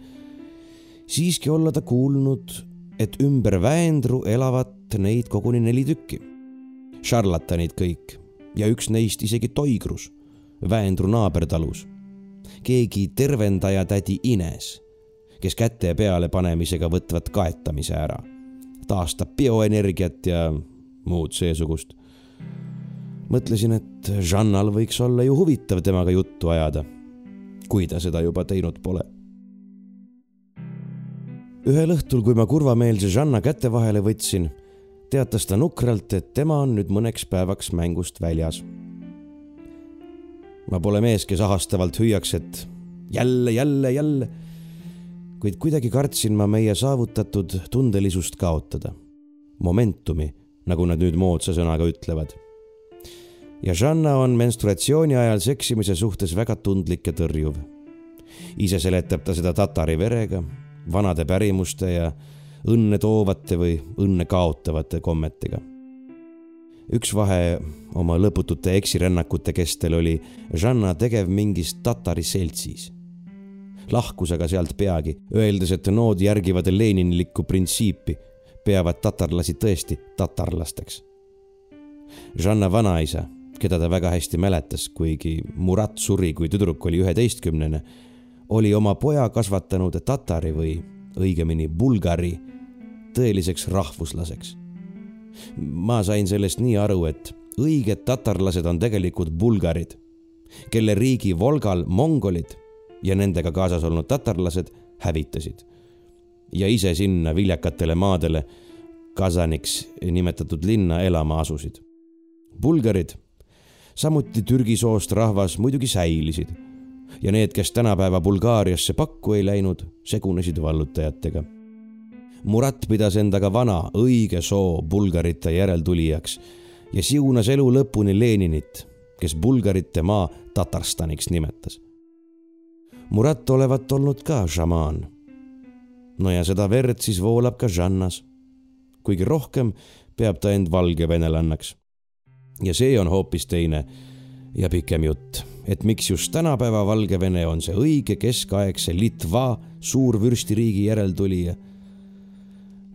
B: siiski olla ta kuulnud, et ümber Väendru elavat neid koguni neli tükki. šarlatanid kõik ja üks neist isegi Toigrus, Väendru naabertalus keegi tervendaja tädi Ines, kes käte peale panemisega võtvad kaetamise ära. taastab bioenergiat ja muud seesugust. mõtlesin, et Žannal võiks olla ju huvitav temaga juttu ajada, kui ta seda juba teinud pole. ühel õhtul, kui ma kurvameelse Žanna käte vahele võtsin, teatas ta nukralt, et tema on nüüd mõneks päevaks mängust väljas. ma pole mees, kes ahastavalt hüüaks, et jälle, jälle, jälle. kuid kuidagi kartsin ma meie saavutatud tundelisust kaotada. Momentumi, nagu nad nüüd moodsa sõnaga ütlevad. ja Žanna on menstruatsiooni ajal seksimise suhtes väga tundlik ja tõrjuv. ise seletab ta seda tatari verega, vanade pärimuste ja õnne toovate või õnne kaotavate kommetega üks vahe oma lõputute eksirännakute kestel oli Žanna tegev mingis tatari seltsis lahkus aga sealt peagi, öeldes, et nood järgivad leninilikku printsiipi, peavad tatarlasi tõesti tatarlasteks. Žanna vanaisa, keda ta väga hästi mäletas, kuigi Murat suri, kui tüdruk oli üheteistkümnene, oli oma poja kasvatanud tatari või õigemini bulgari tõeliseks rahvuslaseks. ma sain sellest nii aru, et õiged tatarlased on tegelikult bulgarid, kelle riigi Volgal mongolid ja nendega kaasas olnud tatarlased hävitasid. ja ise sinna viljakatele maadele, Kasaniks nimetatud linna elama asusid. Bulgarid, samuti Türgi soost rahvas muidugi säilisid ja need, kes tänapäeva Bulgaariasse pakku ei läinud, segunesid vallutajatega. Murat pidas endaga vana õige soo bulgarite järeltulijaks ja siunas elu lõpuni Leninit, kes bulgarite maa Tatarstaniks nimetas Murat olevat olnud ka šamaan. no ja seda verd siis voolab ka Žannas. kuigi rohkem peab ta end valgevenelannaks. ja see on hoopis teine ja pikem jutt, et miks just tänapäeva Valgevene on see õige keskaegse Litva suurvürstiriigi järeltulija.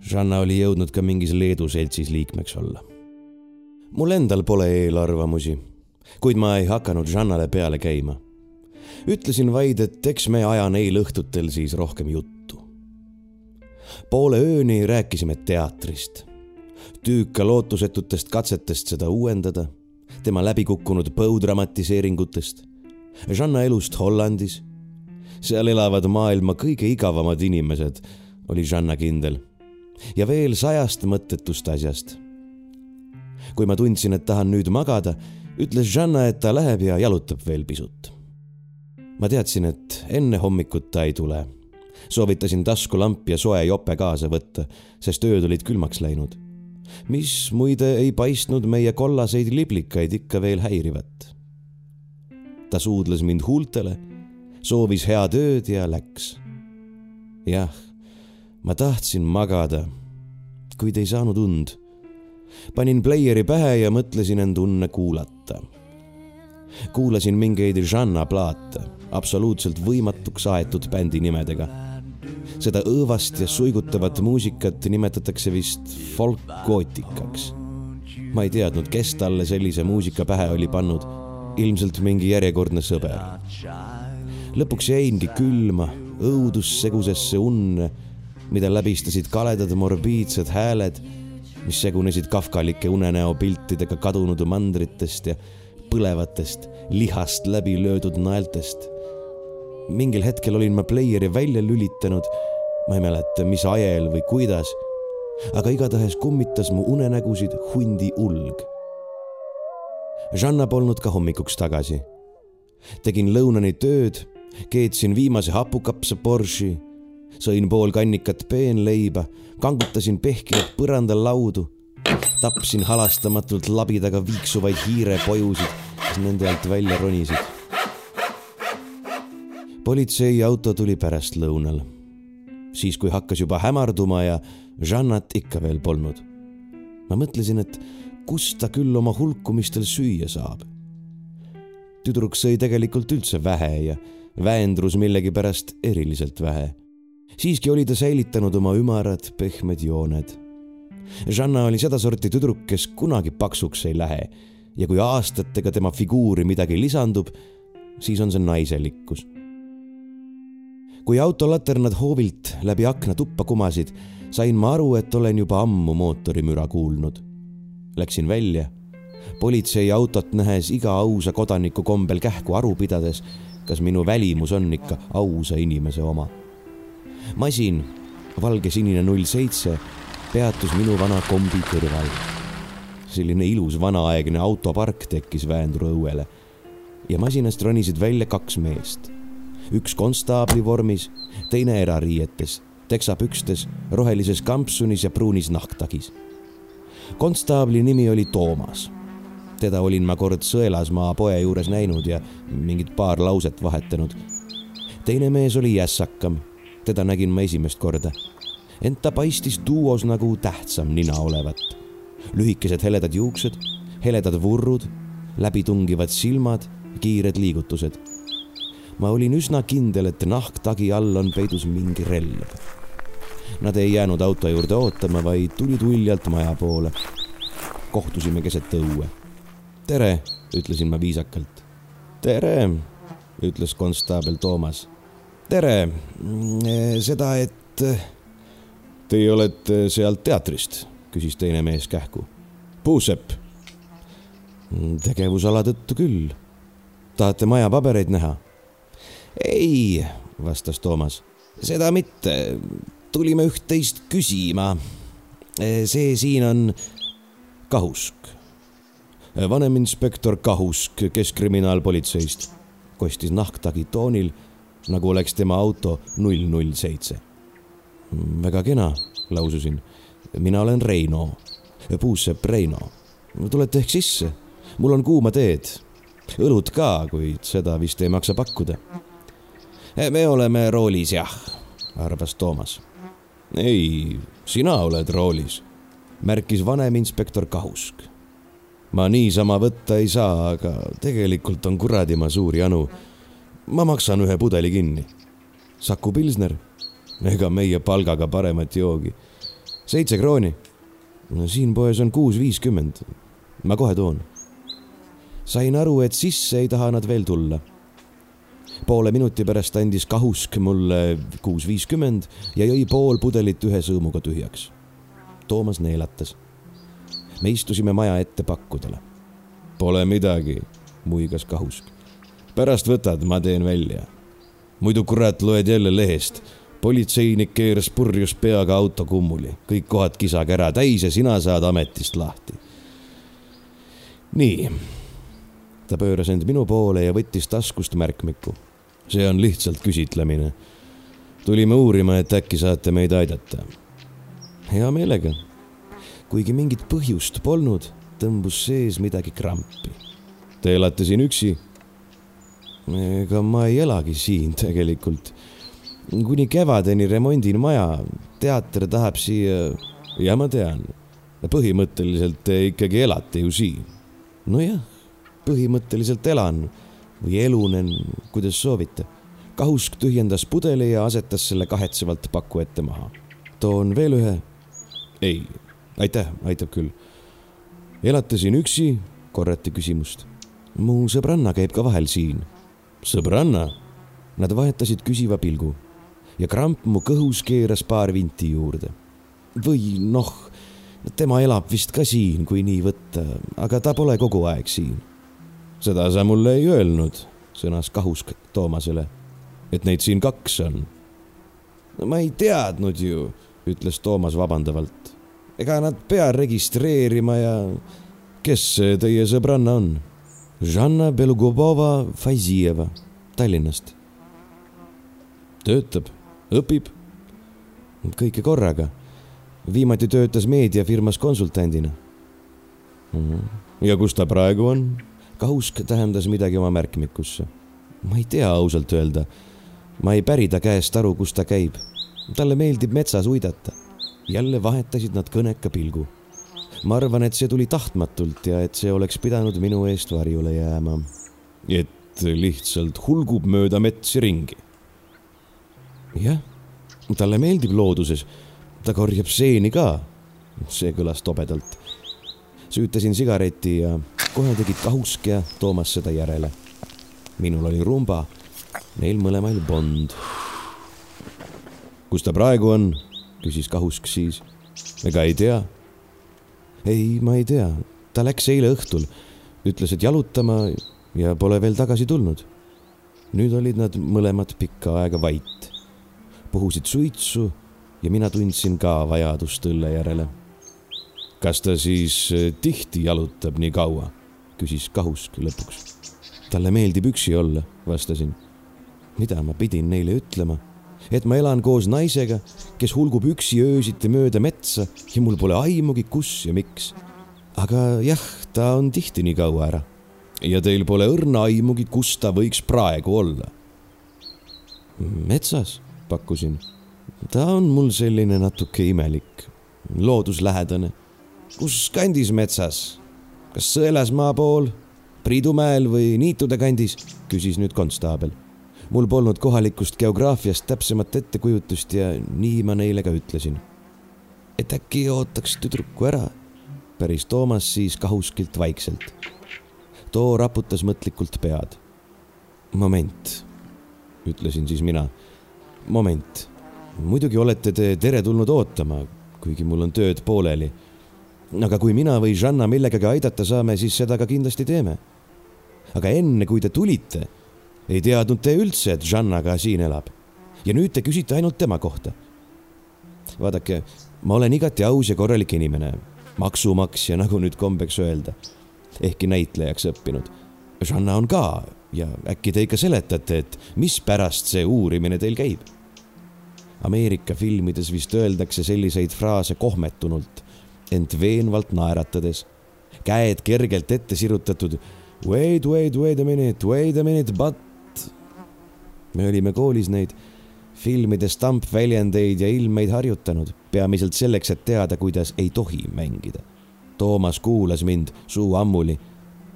B: Žanna oli jõudnud ka mingis Leedu seltsis liikmeks olla. mul endal pole eelarvamusi, kuid ma ei hakanud Žannale peale käima ütlesin vaid, et eks me aja neil õhtutel siis rohkem juttu. poole ööni rääkisime teatrist, tüüka lootusetutest katsetest seda uuendada, tema läbikukkunud põudramatiseeringutest, Žanna elust Hollandis. seal elavad maailma kõige igavamad inimesed, oli Žanna kindel. Ja veel sajast mõttetust asjast. kui ma tundsin, et tahan nüüd magada, ütles Žanna, et ta läheb ja jalutab veel pisut ma teadsin, et enne hommikut ta ei tule. soovitasin taskulamp ja soe jope kaasa võtta, sest ööd olid külmaks läinud. mis muide ei paistnud meie kollaseid liblikaid ikka veel häirivat. ta suudles mind huultele, soovis head ööd ja läks. jah, ma tahtsin magada, kuid ei saanud und. panin pleieri pähe ja mõtlesin end unne kuulata kuulasin mingeid žanna plaate, absoluutselt võimatuks aetud bändi nimedega. seda õõvast ja suigutavat muusikat nimetatakse vist folkgootikaks. ma ei teadnud, kes talle sellise muusika pähe oli pannud, ilmselt mingi järjekordne sõber. lõpuks jäingi külma õudussegusesse unne, mida läbistasid kaledad morbiidsed hääled, mis segunesid kafkalike unenäo piltidega kadunud mandritest ja põlevatest, lihast läbi löödud naeltest. mingil hetkel olin ma pleieri välja lülitanud. ma ei mäleta, mis ajel või kuidas, aga igatahes kummitas mu unenägusid hundi ulg. Žanna polnud ka hommikuks tagasi. tegin lõunani tööd, keetsin viimase hapukapsa Porsche'i, sõin pool kannikat peenleiba, kangutasin pehkinud põrandalaudu tapsin halastamatult labidaga viiksuvaid hiirepojusid, kes nende alt välja ronisid. politseiauto tuli pärastlõunal, siis kui hakkas juba hämarduma ja Žannat ikka veel polnud. ma mõtlesin, et kust ta küll oma hulkumistel süüa saab. tüdruk sõi tegelikult üldse vähe ja väendrus millegipärast eriliselt vähe. Siiski oli ta säilitanud oma ümarad pehmed jooned Žanna oli sedasorti tüdruk, kes kunagi paksuks ei lähe ja kui aastatega tema figuuri midagi lisandub, siis on see naiselikkus. kui autolaternad hoovilt läbi akna tuppa kumasid, sain ma aru, et olen juba ammu mootorimüra kuulnud. Läksin välja, politseiautot nähes iga ausa kodaniku kombel kähku aru pidades, kas minu välimus on ikka ausa inimese oma. Masin, valgesinine null seitse, peatus minu vana kombi kõrval. selline ilus vanaaegne autopark tekkis Väendru õuele ja masinast ronisid välja kaks meest üks konstaabli vormis, teine erariietes, teksapükstes, rohelises kampsunis ja pruunis nahktagis. konstaabli nimi oli Toomas. teda olin ma kord Sõelasmaa poe juures näinud ja mingit paar lauset vahetanud. teine mees oli jässakam, teda nägin ma esimest korda. ent ta paistis duos nagu tähtsam nina olevat. lühikesed heledad juuksed, heledad vurrud, läbitungivad silmad, kiired liigutused ma olin üsna kindel, et nahktagi all on peidus mingi relv. Nad ei jäänud auto juurde ootama, vaid tulid uljalt maja poole. kohtusime keset õue. tere, ütlesin ma viisakalt. tere, ütles konstaabel Toomas. Tere, seda, et. Teie olete sealt teatrist, küsis teine mees kähku. Puusepp. tegevusala tõttu küll. tahate maja pabereid näha? ei, vastas Toomas, seda mitte. tulime üht-teist küsima. see siin on Kahusk. vaneminspektor Kahusk Keskkriminaalpolitseist, kostis nahktagi toonil, nagu oleks tema auto null null seitse. väga kena, laususin. mina olen Reino, puussepp Reino. tulete ehk sisse? mul on kuuma teed, õlut ka, kuid seda vist ei maksa pakkuda me oleme roolis jah, arvas Toomas. ei, sina oled roolis, märkis vaneminspektor Kahusk. ma niisama võtta ei saa, aga tegelikult on kuradima suur janu. Ma maksan ühe pudeli kinni. Saku Pilsner, ega meie palgaga paremat joogi. seitse krooni. siin poes on kuus viiskümmend. ma kohe toon. sain aru, et sisse ei taha nad veel tulla poole minuti pärast andis Kahusk mulle kuus viiskümmend ja jõi pool pudelit ühe sõõmuga tühjaks. Toomas neelatas. me istusime maja ette pakkudele. Pole midagi, muigas Kahusk. Pärast võtad, ma teen välja. muidu kurat loed jälle lehest. politseinik keeras purjus peaga auto kummuli, kõik kohad kisakära täis ja sina saad ametist lahti. nii ta pööras end minu poole ja võttis taskust märkmiku see on lihtsalt küsitlemine. tulime uurima, et äkki saate meid aidata. hea meelega. kuigi mingit põhjust polnud, tõmbus sees midagi krampi. Te elate siin üksi? Ega ma ei elagi siin tegelikult. kuni kevadeni remondin maja, teater tahab siia. ja ma tean, põhimõtteliselt te ikkagi elate ju siin. nojah, põhimõtteliselt elan või elunen, kuidas soovite. Kahusk tühjendas pudeli ja asetas selle kahetsevalt paku ette maha. toon veel ühe. ei, aitäh, aitab küll. elate siin üksi? korrati küsimust. mu sõbranna käib ka vahel siin. Sõbranna? Nad vahetasid küsiva pilgu ja kramp mu kõhus keeras paar vinti juurde. või noh, tema elab vist ka siin, kui nii võtta, aga ta pole kogu aeg siin seda sa mulle ei öelnud, sõnas Kahusk Toomasele, et neid siin kaks on. no ma ei teadnud ju, ütles Toomas vabandavalt. ega nad pea registreerima ja kes see teie sõbranna on? Žanna Belgubova Faizieva Tallinnast. töötab, õpib? kõike korraga. viimati töötas meediafirmas konsultandina. Mhm. ja kus ta praegu on? kausk tähendas midagi oma märkmikusse. ma ei tea ausalt öelda. ma ei päri ta käest aru, kus ta käib. talle meeldib metsas uidata. jälle vahetasid nad kõneka pilgu. Ma arvan, et see tuli tahtmatult ja et see oleks pidanud minu eest varjule jääma. et lihtsalt hulgub mööda metsi ringi. jah, talle meeldib looduses. ta korjab seeni ka. see kõlas tobedalt. süütasin sigareti ja kohe tegid Kahusk ja Toomas seda järele. minul oli rumba, neil mõlemal Bond. kus ta praegu on? küsis Kahusk siis. ega ei tea? Ei, ma ei tea, ta läks eile õhtul, ütles, et jalutama ja pole veel tagasi tulnud. nüüd olid nad mõlemad pikka aega vait, puhusid suitsu ja mina tundsin ka vajadust õlle järele. kas ta siis eh, tihti jalutab nii kaua? küsis Kahusk lõpuks. talle meeldib üksi olla, vastasin. mida ma pidin neile ütlema? Et ma elan koos naisega, kes hulgub üksi öösiti mööda metsa ja mul pole aimugi, kus ja miks. aga jah, ta on tihti nii kaua ära. ja teil pole õrna aimugi, kus ta võiks praegu olla? metsas, pakkusin ta on mul selline natuke imelik, looduslähedane. kus kandis metsas? kas Sõelasmaa pool, Priidumäel või Niitude kandis? küsis nüüd konstaabel. Mul polnud kohalikust geograafiast täpsemat ettekujutust ja nii ma neile ka ütlesin. et äkki ootaks tüdruku ära, päris Toomas siis kahuskilt vaikselt. too raputas mõtlikult pead. moment, ütlesin siis mina. moment muidugi olete te teretulnud ootama, kuigi mul on tööd pooleli. aga kui mina või Žanna millegagi aidata saame, siis seda ka kindlasti teeme. aga enne, kui te tulite, ei teadnud te üldse, et Žanna ka siin elab. ja nüüd te küsite ainult tema kohta. vaadake, ma olen igati aus ja korralik inimene, maksumaksja, nagu nüüd kombeks öelda, ehkki näitlejaks õppinud. Žanna on ka ja äkki te ikka seletate, et mispärast see uurimine teil käib Ameerika filmides vist öeldakse selliseid fraase kohmetunult, ent veenvalt naeratades. käed kergelt ette sirutatud. Wait, wait, wait a minute, wait a minute, but. Me olime koolis neid filmide stampväljendeid ja ilmeid harjutanud, peamiselt selleks, et teada, kuidas ei tohi mängida. Toomas kuulas mind suu ammuli.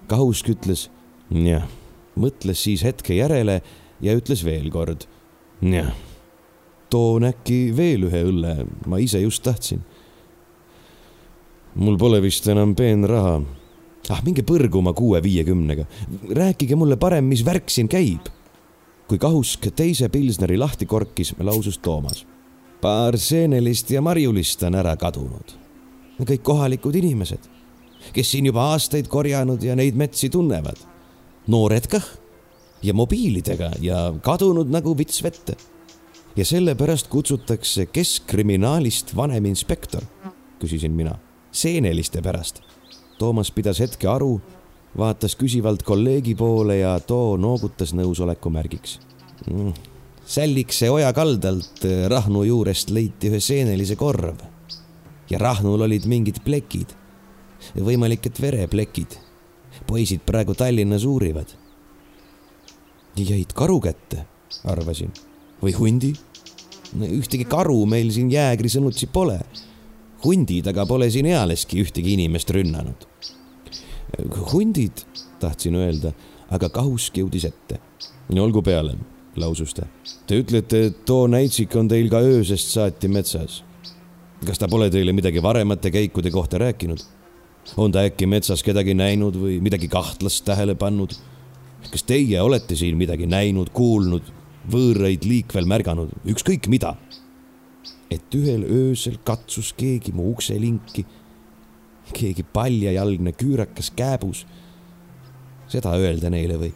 B: Kahusk ütles jah, mõtles siis hetke järele ja ütles veel kord jah toon äkki veel ühe õlle, ma ise just tahtsin. mul pole vist enam peenraha. ah, minge põrguma kuue-viiekümnega, rääkige mulle parem, mis värk siin käib. Kui Kahusk teise Pilsneri lahti korkis, lausus Toomas. paar seenelist ja marjulist on ära kadunud. kõik kohalikud inimesed, kes siin juba aastaid korjanud ja neid metsi tunnevad. noored kah ja mobiilidega ja kadunud nagu vits vette ja sellepärast kutsutakse keskkriminaalist vaneminspektor, küsisin mina. seeneliste pärast. Toomas pidas hetke aru, vaatas küsivalt kolleegi poole ja too noogutas nõusoleku märgiks mm.. Sällikse oja kaldalt Rahnu juurest leiti ühe seenelise korv ja Rahnul olid mingid plekid. võimalik, et vereplekid. poisid praegu Tallinnas uurivad. jäid karu kätte, arvasin või hundi. ühtegi karu meil siin jäägri sõnutsi pole. hundid aga pole siin ealeski ühtegi inimest rünnanud. Hundid, tahtsin öelda, aga Kahusk jõudis ette. olgu peale, lausus ta. Te ütlete, et too näitsik on teil ka öösest saati metsas. kas ta pole teile midagi varemate käikude kohta rääkinud? on ta äkki metsas kedagi näinud või midagi kahtlast tähele pannud? kas teie olete siin midagi näinud, kuulnud võõraid liikvel märganud, ükskõik mida. et ühel öösel katsus keegi mu ukselinki, keegi paljajalgne küürakas kääbus. seda öelda neile või?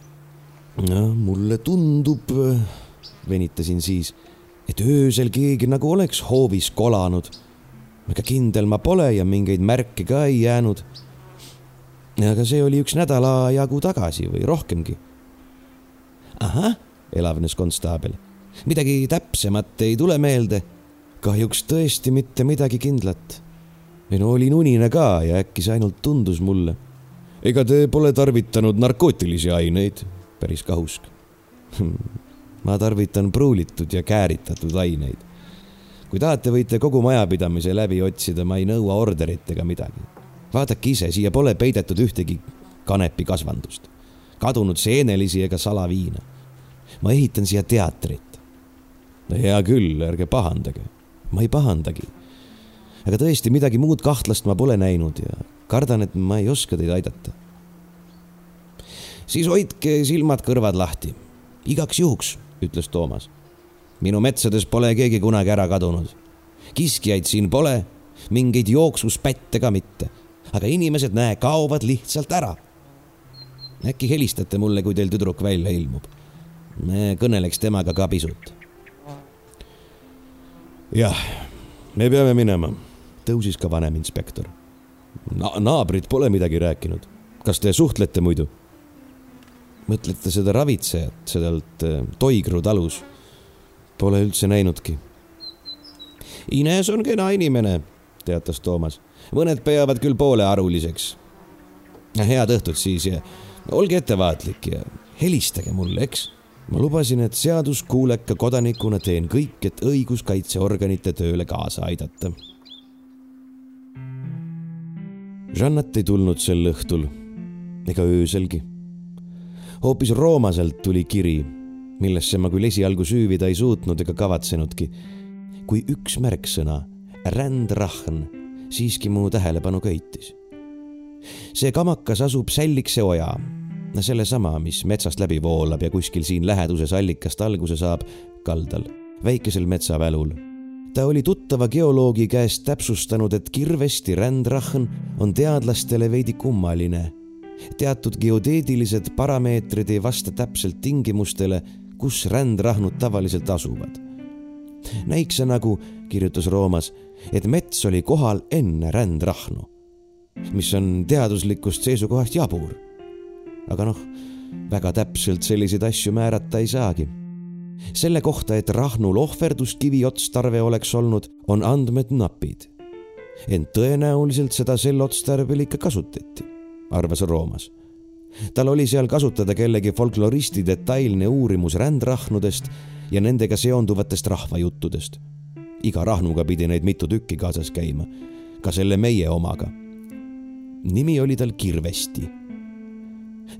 B: mulle tundub, venitasin siis, et öösel keegi nagu oleks hoovis kolanud. ega kindel ma pole ja mingeid märke ka ei jäänud. aga see oli üks nädala jagu tagasi või rohkemgi. ahah elavnes konstaabel. midagi täpsemat ei tule meelde. kahjuks tõesti mitte midagi kindlat. Ei no olin unine ka ja äkki see ainult tundus mulle. ega te pole tarvitanud narkootilisi aineid, päris kahusk. ma tarvitan pruulitud ja kääritatud aineid. kui tahate, võite kogu majapidamise läbi otsida, ma ei nõua orderit ega midagi. vaadake ise, siia pole peidetud ühtegi kanepikasvandust, kadunud seenelisi ega salaviina ma ehitan siia teatrit. hea küll, ärge pahandage. ma ei pahandagi. Aga tõesti, midagi muud kahtlast ma pole näinud ja kardan, et ma ei oska teid aidata. siis hoidke silmad-kõrvad lahti, igaks juhuks, ütles Toomas. minu metsades pole keegi kunagi ära kadunud. kiskjaid siin pole, mingeid jooksuspätte ka mitte. aga inimesed, näe, kaovad lihtsalt ära. äkki helistate mulle, kui teil tüdruk välja ilmub? me kõneleks temaga ka pisut. jah, me peame minema, tõusis ka vanem inspektor Na. naabrid pole midagi rääkinud. kas te suhtlete muidu? mõtlete seda ravitsejat sealt äh, Toigru talus? Pole üldse näinudki. Ines on kena inimene, teatas Toomas. mõned peavad küll poolearuliseks. head õhtut siis ja olge ettevaatlik ja helistage mulle, eks ma lubasin, et seaduskuuleka kodanikuna teen kõik, et õiguskaitseorganite tööle kaasa aidata. Jannat ei tulnud sel õhtul ega ööselgi. hoopis Roomaselt tuli kiri, millesse ma küll esialgu süüvida ei suutnud ega kavatsenudki, kui üks märksõna, rändrahn, siiski mu tähelepanu köitis. see kamakas asub Sällikse oja sellesama, mis metsast läbi voolab ja kuskil siin läheduses allikast alguse saab, kaldal, väikesel metsavälul. Ta oli tuttava geoloogi käest täpsustanud, et kirvesti rändrahn on teadlastele veidi kummaline. teatud geodeedilised parameetrid ei vasta täpselt tingimustele, kus rändrahnud tavaliselt asuvad. näiks see nagu, kirjutas Roomas, et mets oli kohal enne rändrahnu, mis on teaduslikust seisukohast jabur aga noh, väga täpselt selliseid asju määrata ei saagi. Selle kohta, et Rahnul ohverduskivi otstarve oleks olnud, on andmed napid. ent tõenäoliselt seda sel otstarbel ikka kasutati, arvas Roomas. tal oli seal kasutada kellegi folkloristi detailne uurimus rändrahnudest ja nendega seonduvatest rahvajuttudest. iga rahnuga pidi neid mitu tükki kaasas käima, ka selle meie omaga. nimi oli tal Kirvesti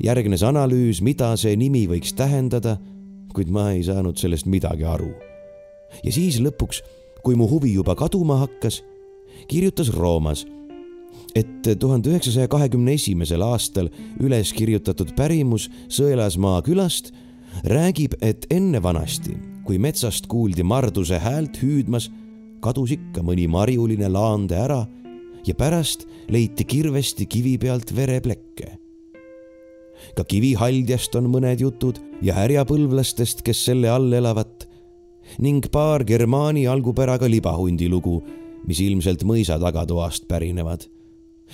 B: järgnes analüüs, mida see nimi võiks tähendada, kuid ma ei saanud sellest midagi aru. ja siis lõpuks, kui mu huvi juba kaduma hakkas, kirjutas Roomas, et tuhande üheksasaja kahekümne esimesel aastal üles kirjutatud pärimus Sõelasmaa külast räägib, et enne vanasti, kui metsast kuuldi marduse häält hüüdmas, kadus ikka mõni marjuline laande ära ja pärast leiti kirvesti kivi pealt vereplekke ka kivihaldjast on mõned jutud ja härjapõlvlastest, kes selle all elavad ning paar germaani algupäraga libahundi lugu, mis ilmselt mõisa tagatoast pärinevad.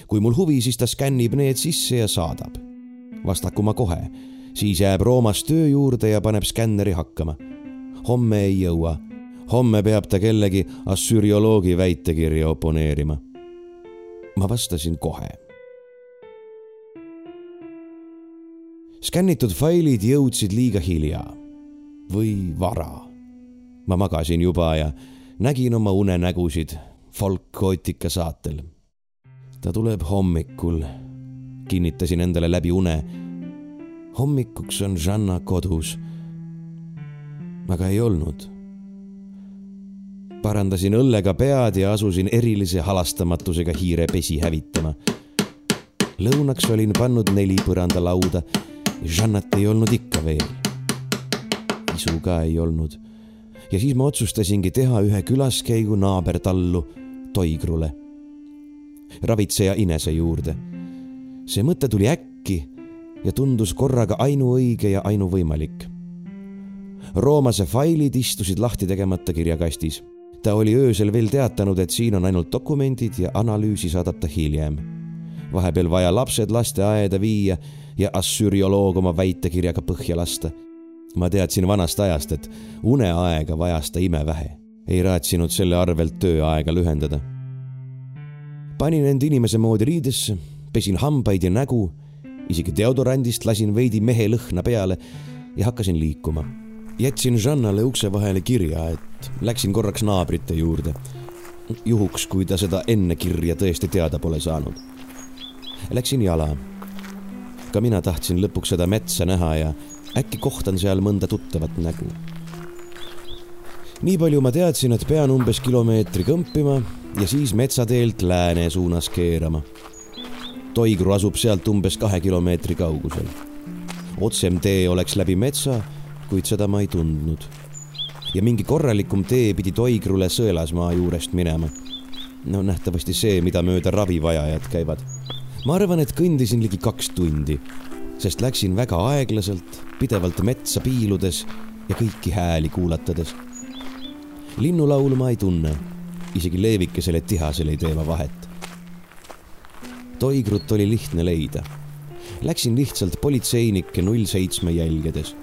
B: kui mul huvi, siis ta skännib need sisse ja saadab. vastaku ma kohe, siis jääb Roomas töö juurde ja paneb skänneri hakkama. homme ei jõua, homme peab ta kellegi assürioloogi väitekirja oponeerima. ma vastasin kohe skännitud failid jõudsid liiga hilja või vara. ma magasin juba ja nägin oma unenägusid folkootika saatel. ta tuleb hommikul, kinnitasin endale läbi une. hommikuks on Žanna kodus. aga ei olnud. parandasin õllega pead ja asusin erilise halastamatusega hiirepesi hävitama. lõunaks olin pannud neli põrandalauda Žannat ei olnud ikka veel. isu ka ei olnud. ja siis ma otsustasingi teha ühe külaskäigu naabertallu Toigrule, ravitseja Inese juurde. see mõte tuli äkki ja tundus korraga ainuõige ja ainuvõimalik. Roomase failid istusid lahti tegemata kirjakastis. ta oli öösel veel teatanud, et siin on ainult dokumendid ja analüüsi saadab ta hiljem. vahepeal vaja lapsed lasteaeda viia ja assürioloog oma väitekirjaga põhja lasta. ma teadsin vanast ajast, et uneaega vajas ta imevähe. ei raatsinud selle arvelt tööaega lühendada. panin end inimese moodi riidesse, pesin hambaid ja nägu, isegi deodorandist lasin veidi mehe lõhna peale ja hakkasin liikuma. jätsin Žannale ukse vahele kirja, et läksin korraks naabrite juurde. juhuks, kui ta seda enne kirja tõesti teada pole saanud. Läksin jala ka mina tahtsin lõpuks seda metsa näha ja äkki kohtan seal mõnda tuttavat nägu. nii palju ma teadsin, et pean umbes kilomeetri kõmpima ja siis metsateelt lääne suunas keerama. Toigru asub sealt umbes kahe kilomeetri kaugusel. otsem tee oleks läbi metsa, kuid seda ma ei tundnud. ja mingi korralikum tee pidi Toigrule Sõelasmaa juurest minema. no nähtavasti see, mida mööda ravivajajad käivad. Ma arvan, et kõndisin ligi kaks tundi, sest läksin väga aeglaselt, pidevalt metsa piiludes ja kõiki hääli kuulatades. linnulaulu ma ei tunne, isegi leevikesele tihasel ei tee ma vahet. Toigrut oli lihtne leida. Läksin lihtsalt politseinike null seitsme jälgedes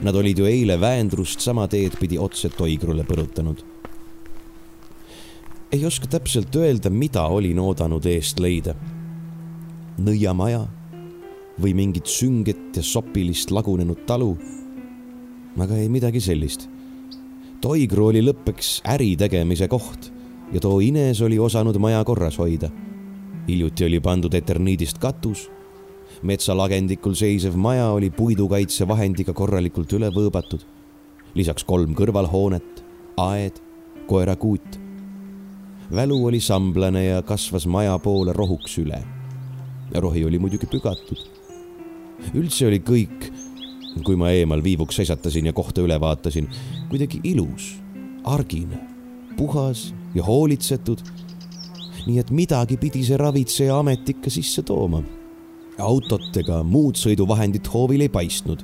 B: Nad olid ju eile Väendrust sama teed pidi otse Toigrule põrutanud. ei oska täpselt öelda, mida olin oodanud eest leida. Nõiamaja või mingit sünget ja sopilist lagunenud talu. aga ei midagi sellist. Toigru oli lõppeks äri tegemise koht ja too Ines oli osanud maja korras hoida. hiljuti oli pandud eterniidist katus metsalagendikul seisev maja oli puidukaitsevahendiga korralikult üle võõbatud. lisaks kolm kõrvalhoonet, aed, koerakuut. välu oli samblane ja kasvas maja poole rohuks üle. Rohi oli muidugi pügatud. üldse oli kõik, kui ma eemal viivuks seisatasin ja kohta üle vaatasin, kuidagi ilus, argine, puhas ja hoolitsetud nii et midagi pidi see ravitseja amet ikka sisse tooma autot ega muud sõiduvahendit hoovil ei paistnud.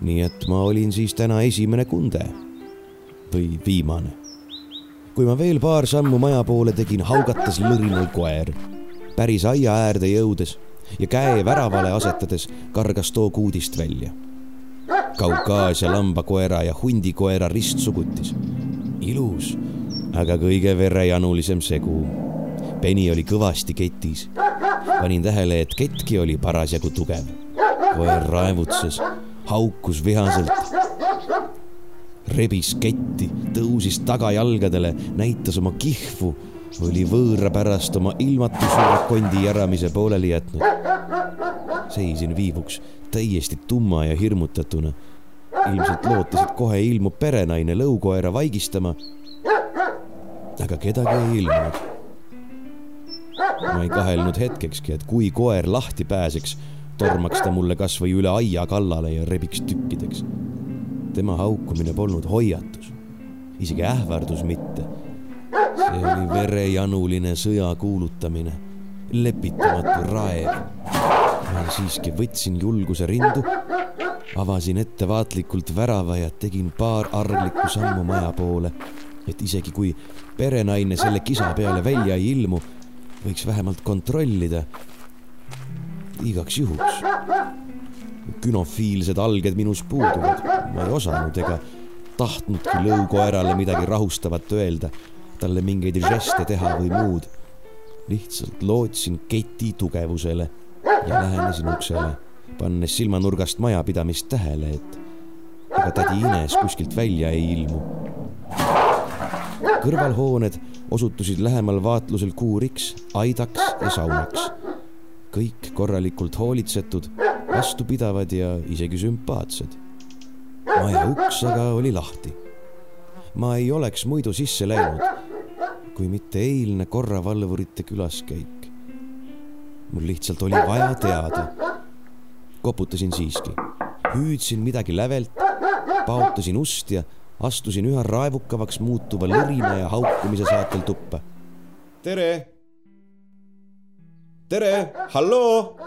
B: nii et ma olin siis täna esimene kunde või viimane. kui ma veel paar sammu maja poole tegin, haugatas lõrinal koer. Päris aia äärde jõudes ja käe väravale asetades kargas too kuudist välja. Kaukaasia lambakoera ja hundikoera ristsugutis. ilus, aga kõige verejanulisem segu. Penny oli kõvasti ketis panin tähele, et ketki oli parasjagu tugev. koer raevutses, haukus vihaselt, rebis ketti, tõusis tagajalgadele, näitas oma kihvu, oli võõra pärast oma ilmatu suure kondi järamise pooleli jätnud. seisin viivuks täiesti tumma ja hirmutatuna. ilmselt lootes, et kohe ilmub perenaine lõukoera vaigistama. aga kedagi ei ilmunud ma ei kahelnud hetkekski, et kui koer lahti pääseks, tormaks ta mulle kasvõi üle aia kallale ja rebiks tükkideks. tema haukumine polnud hoiatus, isegi ähvardus mitte. See oli verejanuline sõja kuulutamine, lepitamatu raev. ma siiski võtsin julguse rindu, avasin ettevaatlikult värava ja tegin paar arglikku sammu maja poole, et isegi kui perenaine selle kisa peale välja ei ilmu võiks vähemalt kontrollida. igaks juhuks. künofiilsed alged minus puuduvad, ma ei osanud ega tahtnudki lõukoerale midagi rahustavat öelda, talle mingeid žeste teha või muud. lihtsalt lootsin keti tugevusele ja lähenesin uksele, pannes silmanurgast majapidamist tähele, et ega tädi Ines kuskilt välja ei ilmu. kõrvalhooned osutusid lähemal vaatlusel kuuriks, aidaks ja saunaks. kõik korralikult hoolitsetud, vastupidavad ja isegi sümpaatsed. maja uks aga oli lahti. ma ei oleks muidu sisse läinud, kui mitte eilne korravalvurite külaskäik. mul lihtsalt oli vaja teada. koputasin siiski, hüüdsin midagi lävelt, paotasin ust ja astusin üha raevukavaks muutuva lõrina ja haukumise saatel tuppa.
D: tere. tere, halloo.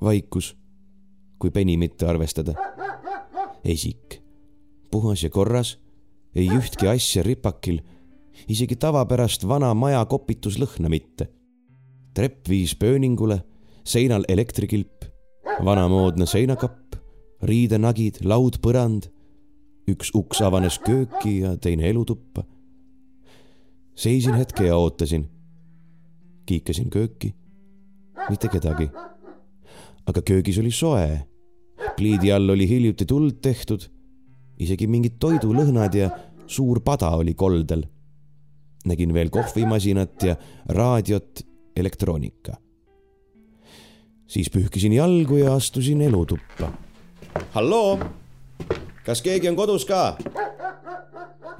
B: vaikus, kui peni mitte arvestada. esik, puhas ja korras, ei ühtki asja ripakil, isegi tavapärast vana maja kopituslõhna mitte. trepp viis pööningule, seinal elektrikilp, vanamoodne seinakapp, riidenagid, laudpõrand üks uks avanes kööki ja teine elutuppa. seisin hetke ja ootasin. kiikasin kööki, mitte kedagi. aga köögis oli soe. pliidi all oli hiljuti tuld tehtud, isegi mingid toidulõhnad ja suur pada oli koldel. Nägin veel kohvimasinat ja raadiot, elektroonika. siis pühkisin jalgu ja astusin elutuppa.
D: halloo kas keegi on kodus ka?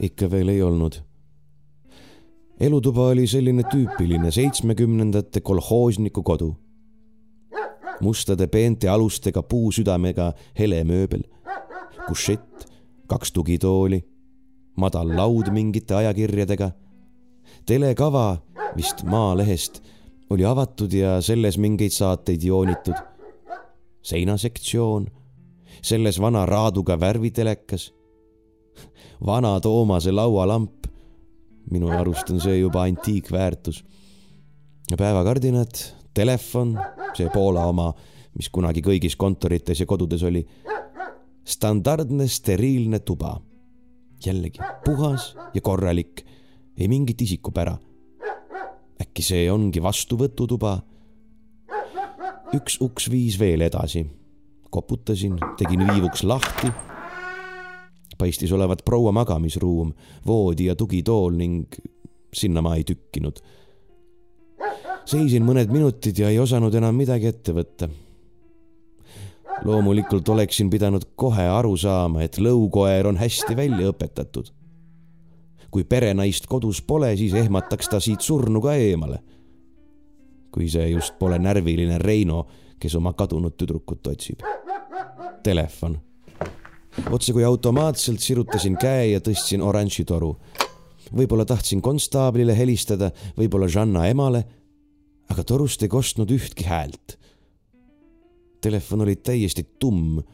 B: ikka veel ei olnud. elutuba oli selline tüüpiline seitsmekümnendate kolhoosniku kodu. mustade peente alustega puusüdamega hele mööbel, kušett, kaks tugitooli, madal laud mingite ajakirjadega, telekava vist Maalehest oli avatud ja selles mingeid saateid joonitud. seinasektsioon, selles vana raaduga värvitelekas, vana Toomase laualamp. minu arust on see juba antiikväärtus. päevakardinad, telefon, see Poola oma, mis kunagi kõigis kontorites ja kodudes oli. standardne steriilne tuba. jällegi puhas ja korralik, ei mingit isikupära äkki see ongi vastuvõtutuba? üks uks viis veel edasi. koputasin, tegin viivuks lahti. paistis olevat proua magamisruum, voodi ja tugitool ning sinna ma ei tükkinud. seisin mõned minutid ja ei osanud enam midagi ette võtta. loomulikult oleksin pidanud kohe aru saama, et lõukoer on hästi välja õpetatud kui perenaist kodus pole, siis ehmataks ta siit surnuga eemale. kui see just pole närviline Reino, kes oma kadunud tüdrukut otsib. Telefon. otse kui automaatselt sirutasin käe ja tõstsin oranži toru. võib-olla tahtsin konstaablile helistada, võib-olla Žanna emale, aga torust ei kostnud ühtki häält. Telefon oli täiesti tumm,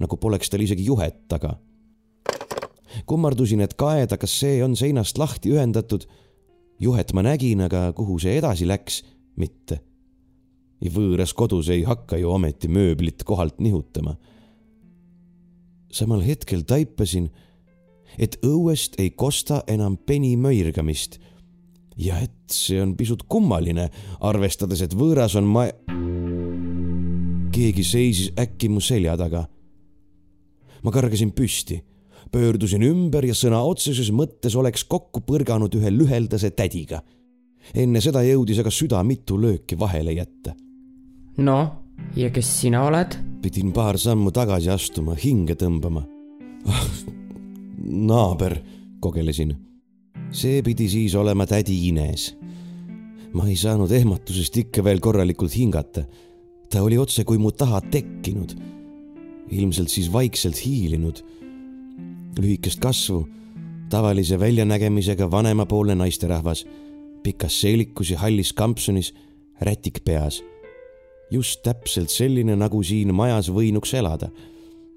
B: nagu poleks tal isegi juhet taga kummardusin, et kaeda, kas see on seinast lahti ühendatud. juhet ma nägin, aga kuhu see edasi läks, mitte. võõras kodus ei hakka ju ometi mööblit kohalt nihutama. samal hetkel taipasin, et õuest ei kosta enam peni möirgamist. ja et see on pisut kummaline, arvestades, et võõras on ma. keegi seisis äkki mu selja taga. ma kargasin püsti pöördusin ümber ja sõna otseses mõttes oleks kokku põrganud ühe lüheldase tädiga. enne seda jõudis aga süda mitu lööki vahele jätta.
E: noh, ja kes sina oled?
B: pidin paar sammu tagasi astuma, hinge tõmbama ah,. naaber, kogelesin. see pidi siis olema tädi Ines. ma ei saanud ehmatusest ikka veel korralikult hingata. ta oli otse kui mu taha tekkinud. ilmselt siis vaikselt hiilinud lühikest kasvu, tavalise väljanägemisega vanemapoolne naisterahvas, pikas seelikus ja hallis kampsunis, rätik peas. just täpselt selline, nagu siin majas võinuks elada.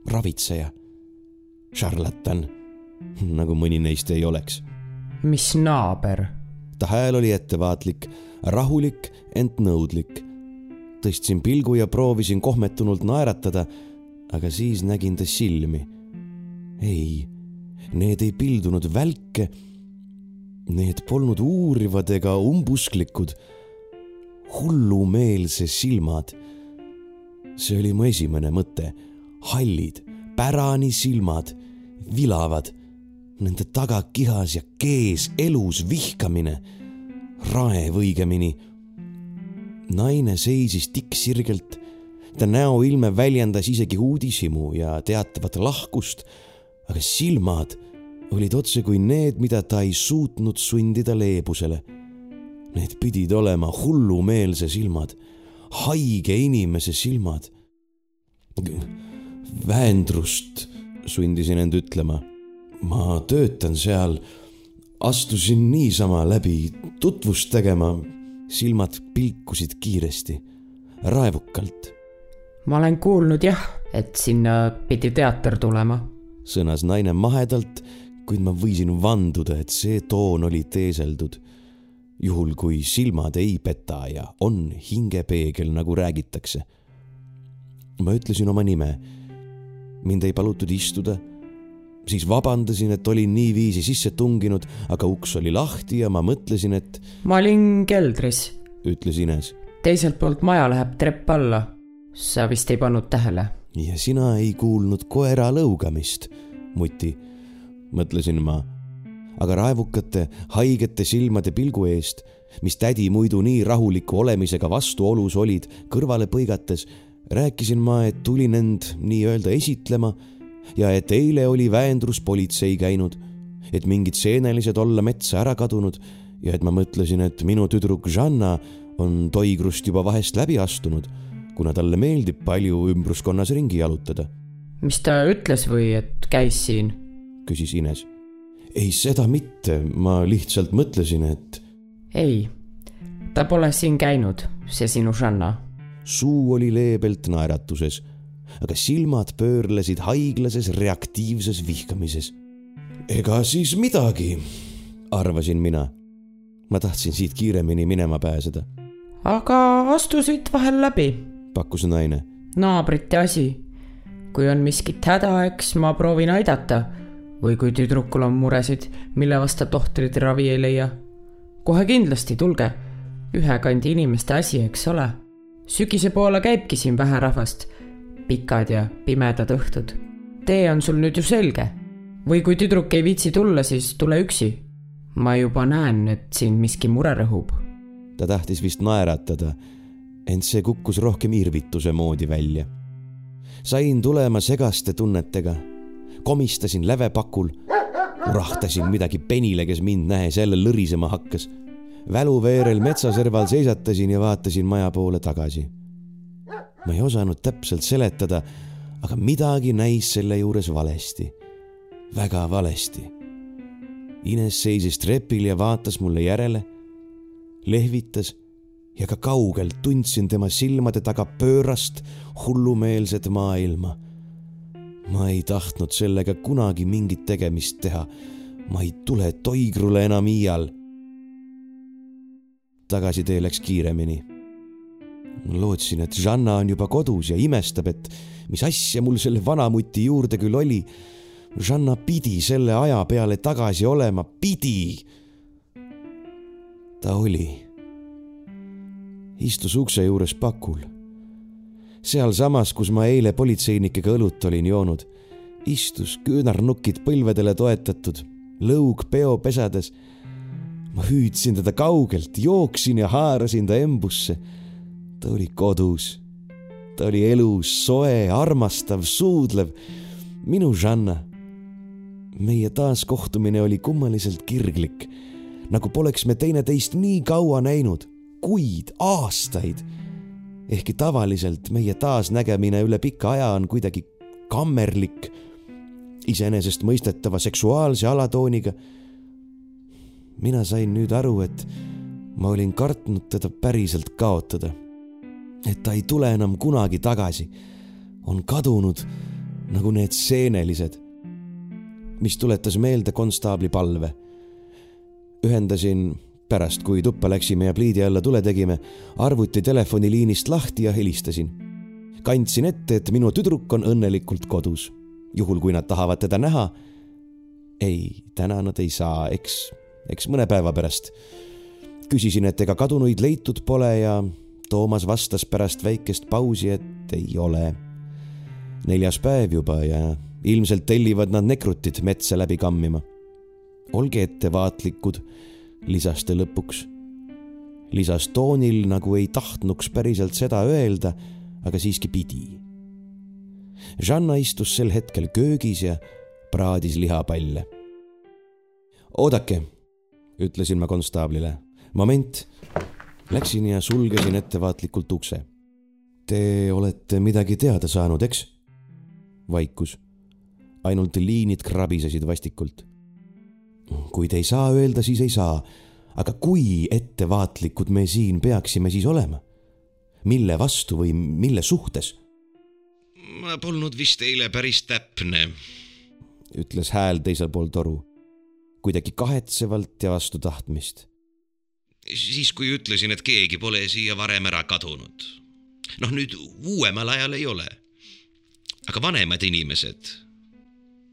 B: ravitseja, šarlatan, nagu mõni neist ei oleks.
E: mis naaber?
B: ta hääl oli ettevaatlik, rahulik, ent nõudlik. tõstsin pilgu ja proovisin kohmetunult naeratada, aga siis nägin ta silmi ei, need ei pildunud välke. Need polnud uurivad ega umbusklikud. hullumeelse silmad. see oli mu esimene mõte. hallid, pärani silmad, vilavad. Nende taga kihas ja kees elus vihkamine. raev õigemini. naine seisis tikksirgelt ta näoilme väljendas isegi uudishimu ja teatavat lahkust aga silmad olid otsekui need, mida ta ei suutnud sundida leebusele. Need pidid olema hullumeelse silmad, haige inimese silmad. Väendrust, sundisin end ütlema. ma töötan seal, astusin niisama läbi tutvust tegema. silmad pilkusid kiiresti, raevukalt.
E: ma olen kuulnud jah, et sinna pidi teater tulema
B: sõnas naine mahedalt, kuid ma võisin vanduda, et see toon oli teeseldud. juhul kui silmad ei peta ja on hingepeegel, nagu räägitakse. ma ütlesin oma nime. mind ei palutud istuda. siis vabandasin, et olin niiviisi sisse tunginud, aga uks oli lahti ja ma mõtlesin, et.
E: ma olin keldris,
B: ütles Ines.
E: teiselt poolt maja läheb trepp alla. sa vist ei pannud tähele
B: ja sina ei kuulnud koera lõugamist, muti, mõtlesin ma. aga raevukate, haigete silmade pilgu eest, mis tädi muidu nii rahuliku olemisega vastuolus olid, kõrvale põigates, rääkisin ma, et tulin end nii-öelda esitlema ja et eile oli väendrus politsei käinud, et mingid seenelised olla metsa ära kadunud ja et ma mõtlesin, et minu tüdruk Žanna on toigrust juba vahest läbi astunud kuna talle meeldib palju ümbruskonnas ringi jalutada.
E: mis ta ütles või et käis siin?
B: küsis Ines. ei, seda mitte, ma lihtsalt mõtlesin, et.
E: ei, ta pole siin käinud, see sinu Žanna.
B: suu oli leebelt naeratuses, aga silmad pöörlesid haiglases reaktiivses vihkamises. ega siis midagi, arvasin mina. ma tahtsin siit kiiremini minema pääseda.
E: aga astu siit vahel läbi,
B: pakkus naine.
E: naabrite asi kui on miskit häda, eks ma proovin aidata. või kui tüdrukul on muresid, mille vastu tohtrid ravi ei leia. kohe kindlasti, tulge. ühe kandi inimeste asi, eks ole. sügise poole käibki siin vähe rahvast. pikad ja pimedad õhtud. tee on sul nüüd ju selge. või kui tüdruk ei viitsi tulla, siis tule üksi. ma juba näen, et sind miski mure rõhub.
B: ta tahtis vist naeratada, ent see kukkus rohkem irvituse moodi välja sain tulema segaste tunnetega. komistasin lävepakul, urahtasin midagi penile, kes mind nähes jälle lõrisema hakkas. väluveerel metsaserval seisatasin ja vaatasin maja poole tagasi. ma ei osanud täpselt seletada, aga midagi näis selle juures valesti. väga valesti. Ines seisis trepil ja vaatas mulle järele, lehvitas ja ka kaugelt tundsin tema silmade taga pöörast hullumeelset maailma. ma ei tahtnud sellega kunagi mingit tegemist teha. ma ei tule Toigrule enam iial. tagasitee läks kiiremini. lootsin, et Žanna on juba kodus ja imestab, et mis asja mul selle vanamuti juurde küll oli. Žanna pidi selle aja peale tagasi olema, pidi. ta oli istus ukse juures pakul. sealsamas, kus ma eile politseinikega õlut olin joonud, istus küünarnukid põlvedele toetatud, lõug peopesades. ma hüüdsin teda kaugelt, jooksin ja haarasin ta embusse. ta oli kodus. ta oli elus, soe, armastav, suudlev. minu Žanna. meie taaskohtumine oli kummaliselt kirglik, nagu poleks me teineteist nii kaua näinud kuid, aastaid. ehkki tavaliselt meie taasnägemine üle pika aja on kuidagi kammerlik, iseenesestmõistetava seksuaalse alatooniga. mina sain nüüd aru, et ma olin kartnud teda päriselt kaotada. et ta ei tule enam kunagi tagasi. on kadunud nagu need seenelised, mis tuletas meelde konstaabli palve. ühendasin pärast, kui tuppa läksime ja pliidi alla tule tegime, arvuti telefoniliinist lahti ja helistasin. kandsin ette, et minu tüdruk on õnnelikult kodus, juhul kui nad tahavad teda näha. ei, täna nad ei saa, eks, eks mõne päeva pärast. küsisin, et ega kadunuid leitud pole ja Toomas vastas pärast väikest pausi, et ei ole. neljas päev juba ja ilmselt tellivad nad nekrutid metsa läbi kammima. olge ettevaatlikud lisas ta lõpuks. lisas toonil, nagu ei tahtnuks päriselt seda öelda, aga siiski pidi. Žanna istus sel hetkel köögis ja praadis lihapalle. oodake, ütlesin ma konstaablile. moment. Läksin ja sulgesin ettevaatlikult ukse. Te olete midagi teada saanud, eks? vaikus. ainult liinid krabisesid vastikult kui te ei saa öelda, siis ei saa. aga kui ettevaatlikud me siin peaksime siis olema? mille vastu või mille suhtes?
A: ma polnud vist eile päris täpne,
B: ütles hääl teisel pool toru, kuidagi kahetsevalt ja vastu tahtmist.
A: siis, kui ütlesin, et keegi pole siia varem ära kadunud. noh, nüüd uuemal ajal ei ole. aga vanemad inimesed,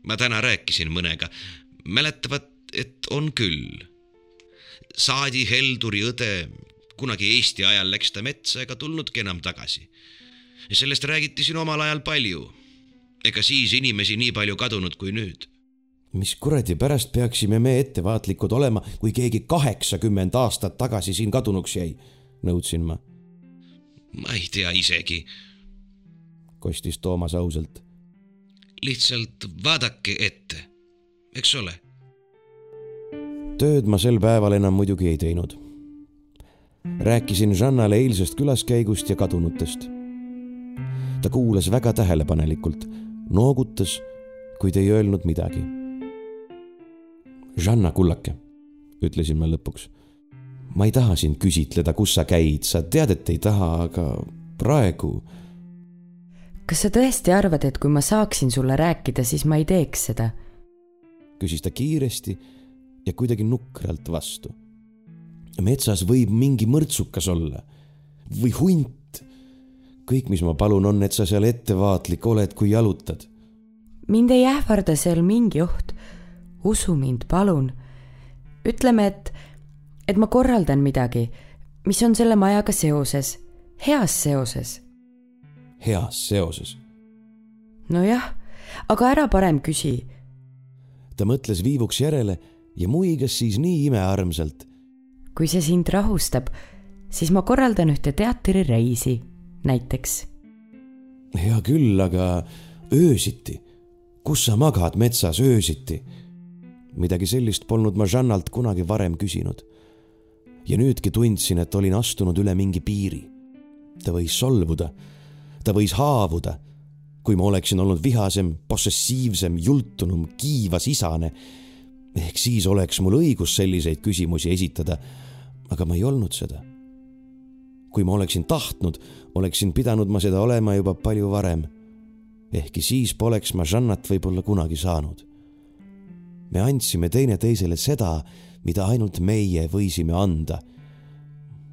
A: ma täna rääkisin mõnega, mäletavad et on küll. Saadi Helduri õde, kunagi Eesti ajal läks ta metsa ega tulnudki enam tagasi. sellest räägiti siin omal ajal palju. ega siis inimesi nii palju kadunud kui nüüd.
B: mis kuradi pärast peaksime me ettevaatlikud olema, kui keegi kaheksakümmend aastat tagasi siin kadunuks jäi, nõudsin ma.
A: ma ei tea isegi,
B: kostis Toomas ausalt.
A: lihtsalt vaadake ette, eks ole
B: tööd ma sel päeval enam muidugi ei teinud. rääkisin Žannale eilsest külaskäigust ja kadunutest. ta kuulas väga tähelepanelikult, noogutas, kuid ei öelnud midagi. Žanna kullake, ütlesin ma lõpuks. ma ei taha sind küsitleda, kus sa käid, sa tead, et ei taha, aga praegu.
C: kas sa tõesti arvad, et kui ma saaksin sulle rääkida, siis ma ei teeks seda?
B: küsis ta kiiresti ja kuidagi nukralt vastu. metsas võib mingi mõrtsukas olla või hunt. kõik, mis ma palun, on, et sa seal ettevaatlik oled, kui jalutad.
C: mind ei ähvarda seal mingi oht. usu mind, palun. ütleme, et, et ma korraldan midagi, mis on selle majaga seoses, heas seoses.
B: heas seoses?
C: nojah, aga ära parem küsi.
B: ta mõtles viivuks järele ja muigas siis nii imearmsalt.
C: kui see sind rahustab, siis ma korraldan ühte teatrireisi, näiteks.
B: hea küll, aga öösiti, kus sa magad metsas öösiti? midagi sellist polnud ma Žannalt kunagi varem küsinud. ja nüüdki tundsin, et olin astunud üle mingi piiri. ta võis solvuda, ta võis haavuda kui ma oleksin olnud vihasem, possessiivsem, jultunum, kiivas isane ehk siis oleks mul õigus selliseid küsimusi esitada, aga ma ei olnud seda. kui ma oleksin tahtnud, oleksin pidanud ma seda olema juba palju varem. ehkki siis poleks ma Žannat võib-olla kunagi saanud. me andsime teineteisele seda, mida ainult meie võisime anda.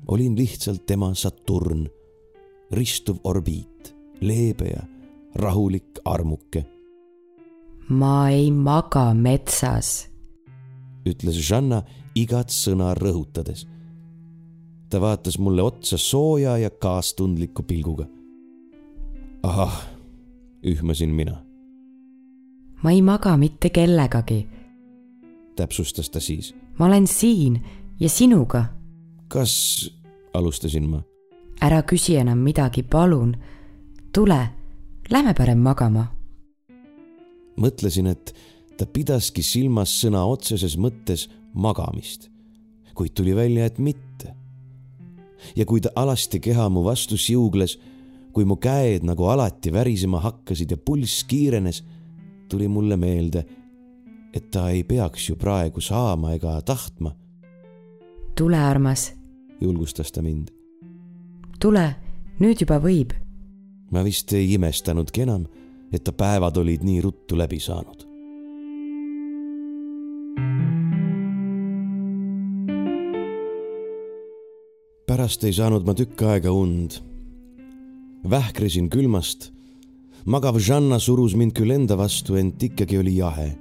B: olin lihtsalt tema Saturn, ristuv orbiit, leebe ja rahulik armuke.
C: ma ei maga metsas
B: ütles Žanna igat sõna rõhutades. ta vaatas mulle otsa sooja ja kaastundliku pilguga. ahah, ühmasin mina.
C: ma ei maga mitte kellegagi,
B: täpsustas ta siis.
C: ma olen siin ja sinuga.
B: kas, alustasin ma.
C: ära küsi enam midagi, palun. tule, lähme parem magama.
B: mõtlesin, et ta pidaski silmas sõna otseses mõttes magamist, kuid tuli välja, et mitte. ja kui ta alasti keha mu vastu siugles, kui mu käed nagu alati värisema hakkasid ja pulss kiirenes, tuli mulle meelde, et ta ei peaks ju praegu saama ega tahtma.
C: tule, armas,
B: julgustas ta mind.
C: tule, nüüd juba võib.
B: ma vist ei imestanudki enam, et ta päevad olid nii ruttu läbi saanud pärast ei saanud ma tükk aega und. vähkrisin külmast. magav Žanna surus mind küll enda vastu, ent ikkagi oli jahe.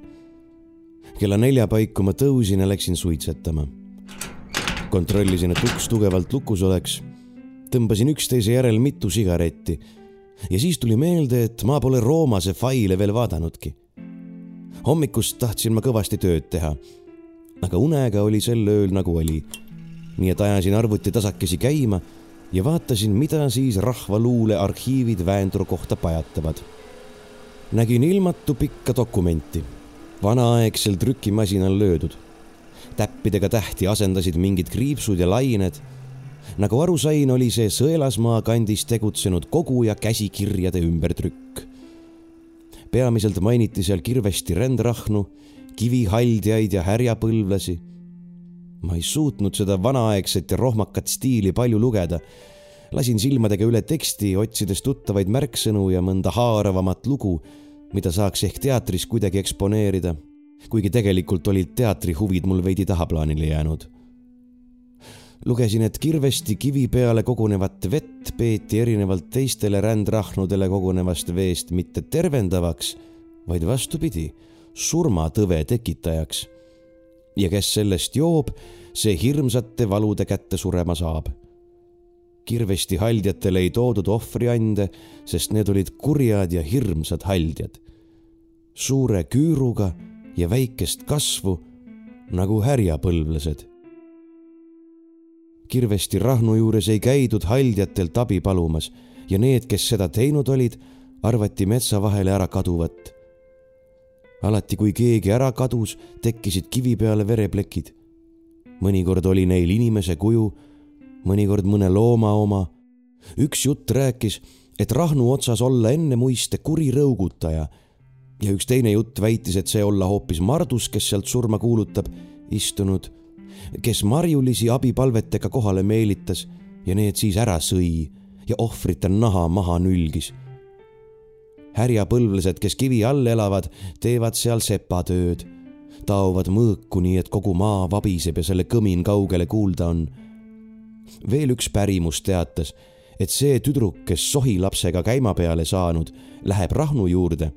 B: kella nelja paiku ma tõusin ja läksin suitsetama. kontrollisin, et uks tugevalt lukus oleks. tõmbasin üksteise järel mitu sigaretti ja siis tuli meelde, et ma pole Roomase faile veel vaadanudki. hommikust tahtsin ma kõvasti tööd teha. aga unega oli sel ööl nagu oli nii et ajasin arvuti tasakesi käima ja vaatasin, mida siis Rahvaluule arhiivid Väendru kohta pajatavad. nägin ilmatu pikka dokumenti, vanaaegsel trükimasinal löödud. täppidega tähti asendasid mingid kriipsud ja lained. nagu aru sain, oli see Sõelasmaa kandis tegutsenud kogu- ja käsikirjade ümbertrükk. peamiselt mainiti seal kirvesti rändrahnu, kivihaldjaid ja härjapõlvlasi ma ei suutnud seda vanaaegset ja rohmakat stiili palju lugeda. lasin silmadega üle teksti, otsides tuttavaid märksõnu ja mõnda haaravamat lugu, mida saaks ehk teatris kuidagi eksponeerida. kuigi tegelikult olid teatrihuvid mul veidi tahaplaanile jäänud. lugesin, et kirvesti kivi peale kogunevat vett peeti erinevalt teistele rändrahnudele kogunevast veest mitte tervendavaks, vaid vastupidi, surmatõve tekitajaks ja kes sellest joob, see hirmsate valude kätte surema saab. kirvesti haldjatele ei toodud ohvriande, sest need olid kurjad ja hirmsad haldjad. suure küüruga ja väikest kasvu nagu härjapõlvlased. kirvesti rahnu juures ei käidud haldjatelt abi palumas ja need, kes seda teinud olid, arvati metsa vahele ära kaduvat alati, kui keegi ära kadus, tekkisid kivi peale vereplekid. mõnikord oli neil inimese kuju, mõnikord mõne looma oma. üks jutt rääkis, et Rahnu otsas olla enne muiste kuri rõugutaja ja üks teine jutt väitis, et see olla hoopis Mardus, kes sealt surma kuulutab, istunud, kes marjulisi abipalvetega kohale meelitas ja need siis ära sõi ja ohvrite naha maha nülgis. Härjapõlvlased, kes kivi all elavad, teevad seal sepatööd, taovad mõõku, nii et kogu maa vabiseb ja selle kõmin kaugele kuulda on. veel üks pärimus teatas, et see tüdruk, kes sohilapsega käima peale saanud, läheb Rahnu juurde,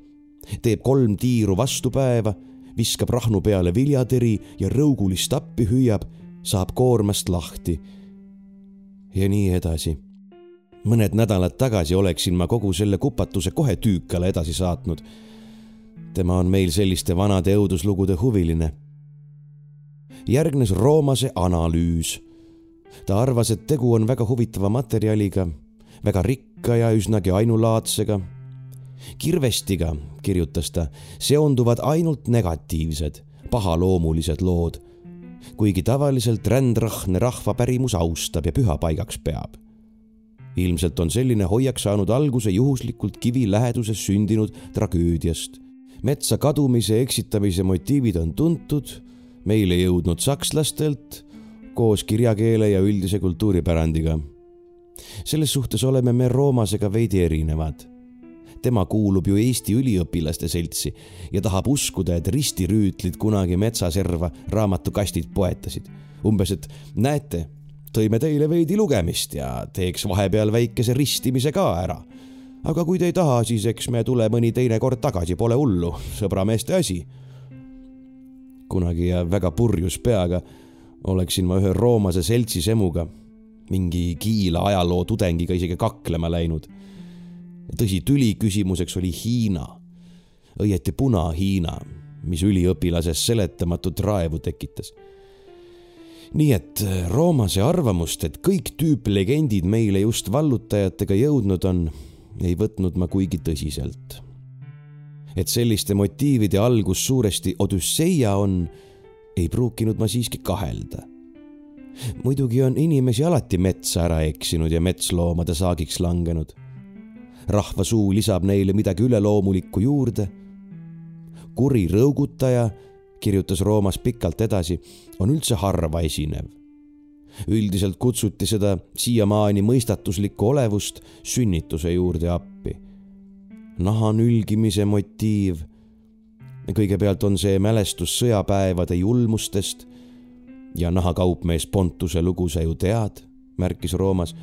B: teeb kolm tiiru vastu päeva, viskab Rahnu peale viljatõri ja rõugulist appi hüüab, saab koormast lahti. ja nii edasi mõned nädalad tagasi oleksin ma kogu selle kupatuse kohe Tüükale edasi saatnud. tema on meil selliste vanade õuduslugude huviline. järgnes Roomase analüüs. ta arvas, et tegu on väga huvitava materjaliga, väga rikka ja üsnagi ainulaadsega. kirvestiga, kirjutas ta, seonduvad ainult negatiivsed, pahaloomulised lood kuigi tavaliselt rändrahne rahvapärimus austab ja pühapaigaks peab ilmselt on selline hoiak saanud alguse juhuslikult kivi läheduses sündinud tragöödiast. metsa kadumise eksitamise motiivid on tuntud, meile jõudnud sakslastelt koos kirjakeele ja üldise kultuuripärandiga. selles suhtes oleme me Roomasega veidi erinevad tema kuulub ju Eesti üliõpilaste seltsi ja tahab uskuda, et ristirüütlid kunagi metsaserva raamatukastid poetasid. umbes, et näete, tõime teile veidi lugemist ja teeks vahepeal väikese ristimise ka ära. aga kui te ei taha, siis eks me tule mõni teine kord tagasi, pole hullu, sõbrameeste asi. kunagi väga purjus peaga oleksin ma ühe roomase seltsis emuga, mingi kiila ajaloo tudengiga isegi kaklema läinud. tõsi, tüli küsimuseks oli Hiina, õieti Puna-Hiina, mis üliõpilases seletamatut raevu tekitas nii et äh, Roomase arvamust, et kõik tüüplegendid meile just vallutajatega jõudnud on, ei võtnud ma kuigi tõsiselt. et selliste motiivide algus suuresti Odüsseia on, ei pruukinud ma siiski kahelda. muidugi on inimesi alati metsa ära eksinud ja metsloomade saagiks langenud. rahva suu lisab neile midagi üleloomulikku juurde. kuri rõugutaja kirjutas Roomas pikalt edasi, on üldse harva esinev. üldiselt kutsuti seda siiamaani mõistatuslikku olevust sünnituse juurde appi. naha nülgimise motiiv. kõigepealt on see mälestus sõjapäevade julmustest ja nahakaupmees Pontuse lugu sa ju tead, märkis Roomas.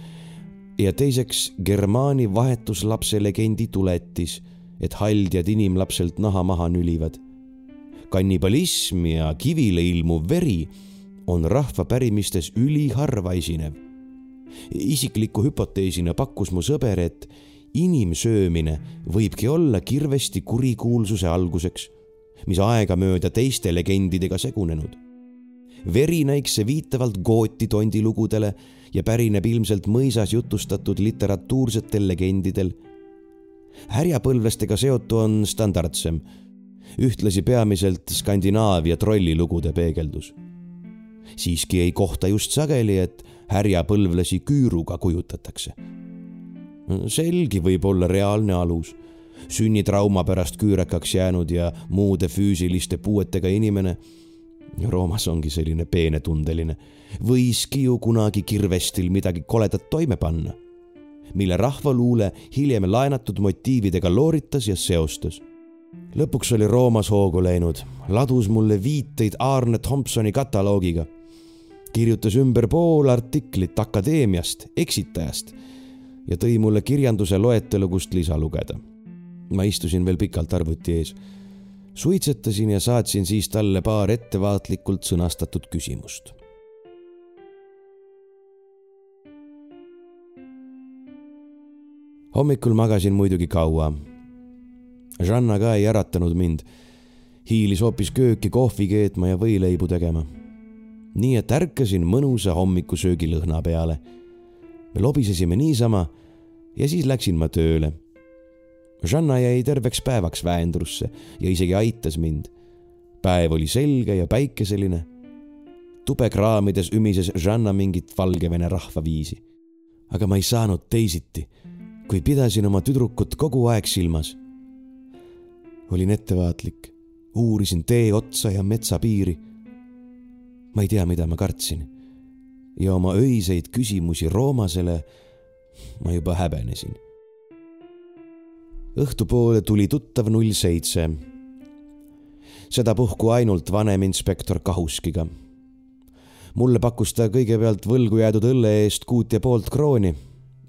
B: ja teiseks Germaani vahetuslapse legendi tuletis, et haldjad inimlapselt naha maha nülivad kannibalism ja kivile ilmuv veri on rahva pärimistes üliharva esinev. isikliku hüpoteesina pakkus mu sõber, et inimsöömine võibki olla kirvesti kurikuulsuse alguseks, mis aegamööda teiste legendidega segunenud. veri näiks see viitavalt gooti tondilugudele ja pärineb ilmselt mõisas jutustatud literatuursetel legendidel. härjapõlvestega seotu on standardsem ühtlasi peamiselt Skandinaavia trollilugude peegeldus. siiski ei kohta just sageli, et härjapõlvlasi küüruga kujutatakse. selgi võib olla reaalne alus. sünnitrauma pärast küürekaks jäänud ja muude füüsiliste puuetega inimene Roomas ongi selline peenetundeline, võiski ju kunagi kirvestil midagi koledat toime panna, mille rahvaluule hiljem laenatud motiividega looritas ja seostas lõpuks oli Roomas hoogu läinud, ladus mulle viiteid Arne Thompsoni kataloogiga. kirjutas ümber pool artiklit akadeemiast, eksitajast ja tõi mulle kirjanduse loetelu, kust lisa lugeda. ma istusin veel pikalt arvuti ees, suitsetasin ja saatsin siis talle paar ettevaatlikult sõnastatud küsimust hommikul magasin muidugi kaua Žanna ka ei äratanud mind. hiilis hoopis kööki kohvi keetma ja võileibu tegema. nii et ärkasin mõnusa hommikusöögi lõhna peale. me lobisesime niisama ja siis läksin ma tööle. Žanna jäi terveks päevaks väendrusse ja isegi aitas mind. päev oli selge ja päikeseline. tube kraamides ümises Žanna mingit Valgevene rahvaviisi. aga ma ei saanud teisiti, kui pidasin oma tüdrukut kogu aeg silmas olin ettevaatlik, uurisin tee otsa ja metsapiiri. ma ei tea, mida ma kartsin. ja oma öiseid küsimusi Roomasele ma juba häbenesin. õhtupoole tuli tuttav null seitse. sedapuhku ainult vaneminspektor Kahuskiga. mulle pakkus ta kõigepealt võlgu jäädud õlle eest kuut ja poolt krooni,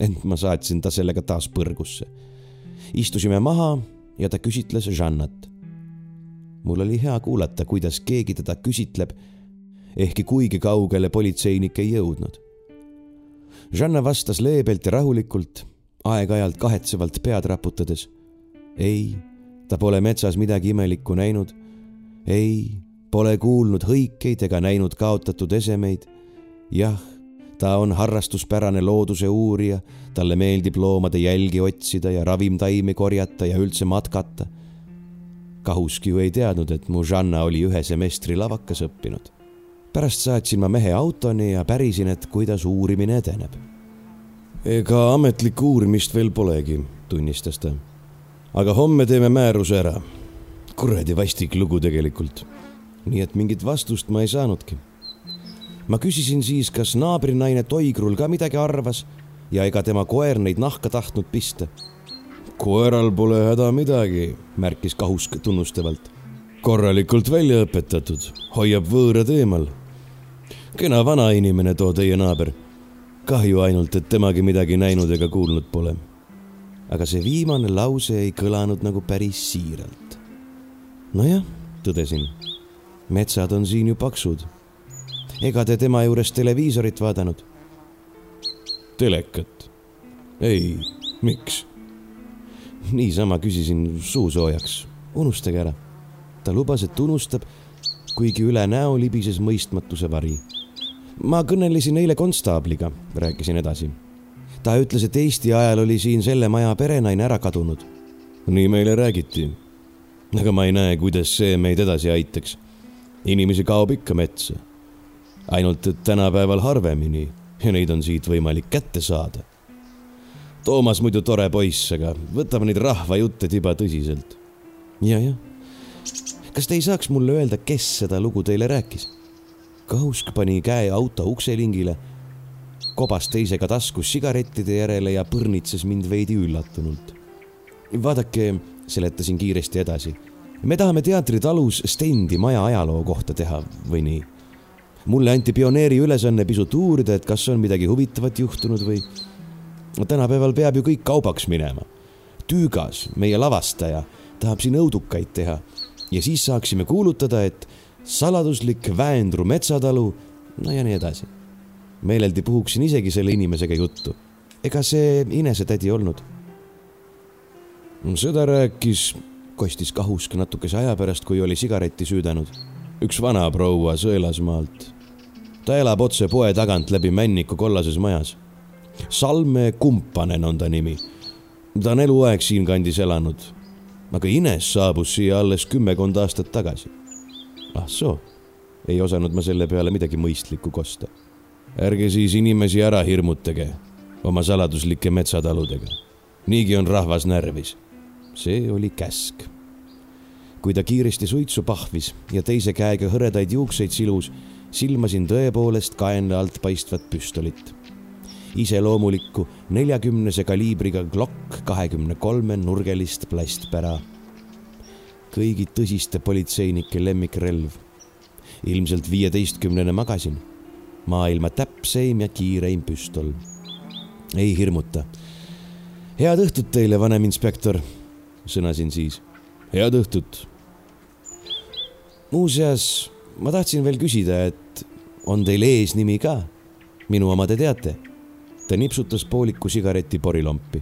B: ent ma saatsin ta sellega taas põrgusse. istusime maha ja ta küsitles Žannat. mul oli hea kuulata, kuidas keegi teda küsitleb, ehkki kuigi kaugele politseinik ei jõudnud. Žanna vastas leebelt ja rahulikult, aeg-ajalt kahetsevalt pead raputades. ei, ta pole metsas midagi imelikku näinud. ei, pole kuulnud hõikeid ega näinud kaotatud esemeid. jah ta on harrastuspärane looduse uurija, talle meeldib loomade jälgi otsida ja ravimtaimi korjata ja üldse matkata. Kahuski ju ei teadnud, et mu Žanna oli ühe semestri lavakas õppinud. pärast saatsin ma mehe autoni ja pärisin, et kuidas uurimine edeneb. ega ametlikku uurimist veel polegi, tunnistas ta. aga homme teeme määruse ära. kuradi vastik lugu tegelikult. nii et mingit vastust ma ei saanudki ma küsisin siis, kas naabrinaine Toigrul ka midagi arvas ja ega tema koer neid nahka tahtnud pista. koeral pole häda midagi, märkis Kahusk tunnustavalt. korralikult välja õpetatud, hoiab võõrad eemal. kena vanainimene too teie naaber. kahju ainult, et temagi midagi näinud ega kuulnud pole. aga see viimane lause ei kõlanud nagu päris siiralt. nojah, tõdesin. metsad on siin ju paksud ega te tema juures televiisorit vaadanud? telekat? ei, miks? niisama küsisin suu soojaks, unustage ära. ta lubas, et unustab, kuigi üle näo libises mõistmatuse vari. ma kõnelesin eile konstaabliga, rääkisin edasi. ta ütles, et Eesti ajal oli siin selle maja perenaine ära kadunud. nii meile räägiti. aga ma ei näe, kuidas see meid edasi aitaks. inimesi kaob ikka metsa ainult et tänapäeval harvemini ja neid on siit võimalik kätte saada. Toomas muidu tore poiss, aga võtab neid rahvajutte tiba tõsiselt. ja, jah. kas te ei saaks mulle öelda, kes seda lugu teile rääkis? Kahusk pani käe auto ukselingile, kobas teisega taskus sigarettide järele ja põrnitses mind veidi üllatunult. vaadake, seletasin kiiresti edasi. me tahame teatritalus stendi maja ajaloo kohta teha või nii mulle anti pioneeri ülesanne pisut uurida, et kas on midagi huvitavat juhtunud või. tänapäeval peab ju kõik kaubaks minema. Tüügas, meie lavastaja, tahab siin õudukaid teha ja siis saaksime kuulutada, et saladuslik Väendru metsatalu, no ja nii edasi. meeleldi puhuksin isegi selle inimesega juttu. ega see Inese-tädi olnud. seda rääkis, kostis Kahusk natukese aja pärast, kui oli sigaretti süüdanud üks vanaproua Sõelasmaalt ta elab otse poe tagant läbi Männiku kollases majas. Salme Kumpanen on ta nimi. ta on eluaeg siinkandis elanud. aga Ines saabus siia alles kümmekond aastat tagasi. ah soo, ei osanud ma selle peale midagi mõistlikku kosta. ärge siis inimesi ära hirmutage oma saladuslike metsataludega. niigi on rahvas närvis. see oli käsk kui ta kiiresti suitsu pahvis ja teise käega hõredaid juukseid silus silmasin tõepoolest kaenla alt paistvat püstolit. iseloomulikku neljakümnese kaliibriga Glock kahekümne kolme nurgelist plastpära. kõigi tõsiste politseinike lemmikrelv. ilmselt viieteistkümnene magasin. maailma täpseim ja kiireim püstol. ei hirmuta. head õhtut teile, vanem inspektor, sõnasin siis. head õhtut muuseas, ma tahtsin veel küsida, et on teil eesnimi ka? minu oma te teate. ta nipsutas pooliku sigareti porilompi,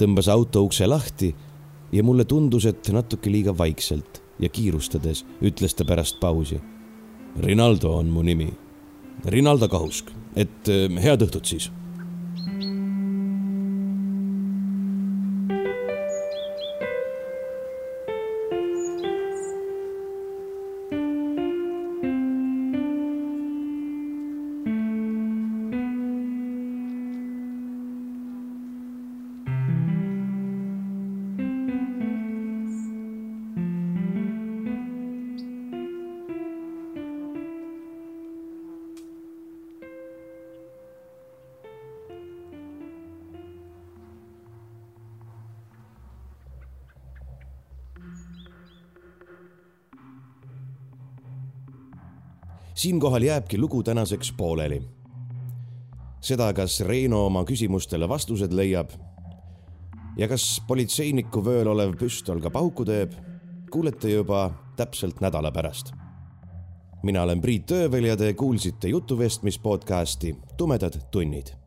B: tõmbas auto ukse lahti ja mulle tundus, et natuke liiga vaikselt ja kiirustades ütles ta pärast pausi. Rinaldo on mu nimi. Rinaldo Kahusk, et eh, head õhtut siis siinkohal jääbki lugu tänaseks pooleli. seda, kas Reino oma küsimustele vastused leiab ja kas politseiniku vööl olev püstol ka pauku teeb, kuulete juba täpselt nädala pärast. mina olen Priit Öövel ja te kuulsite jutuvestmis podcasti Tumedad tunnid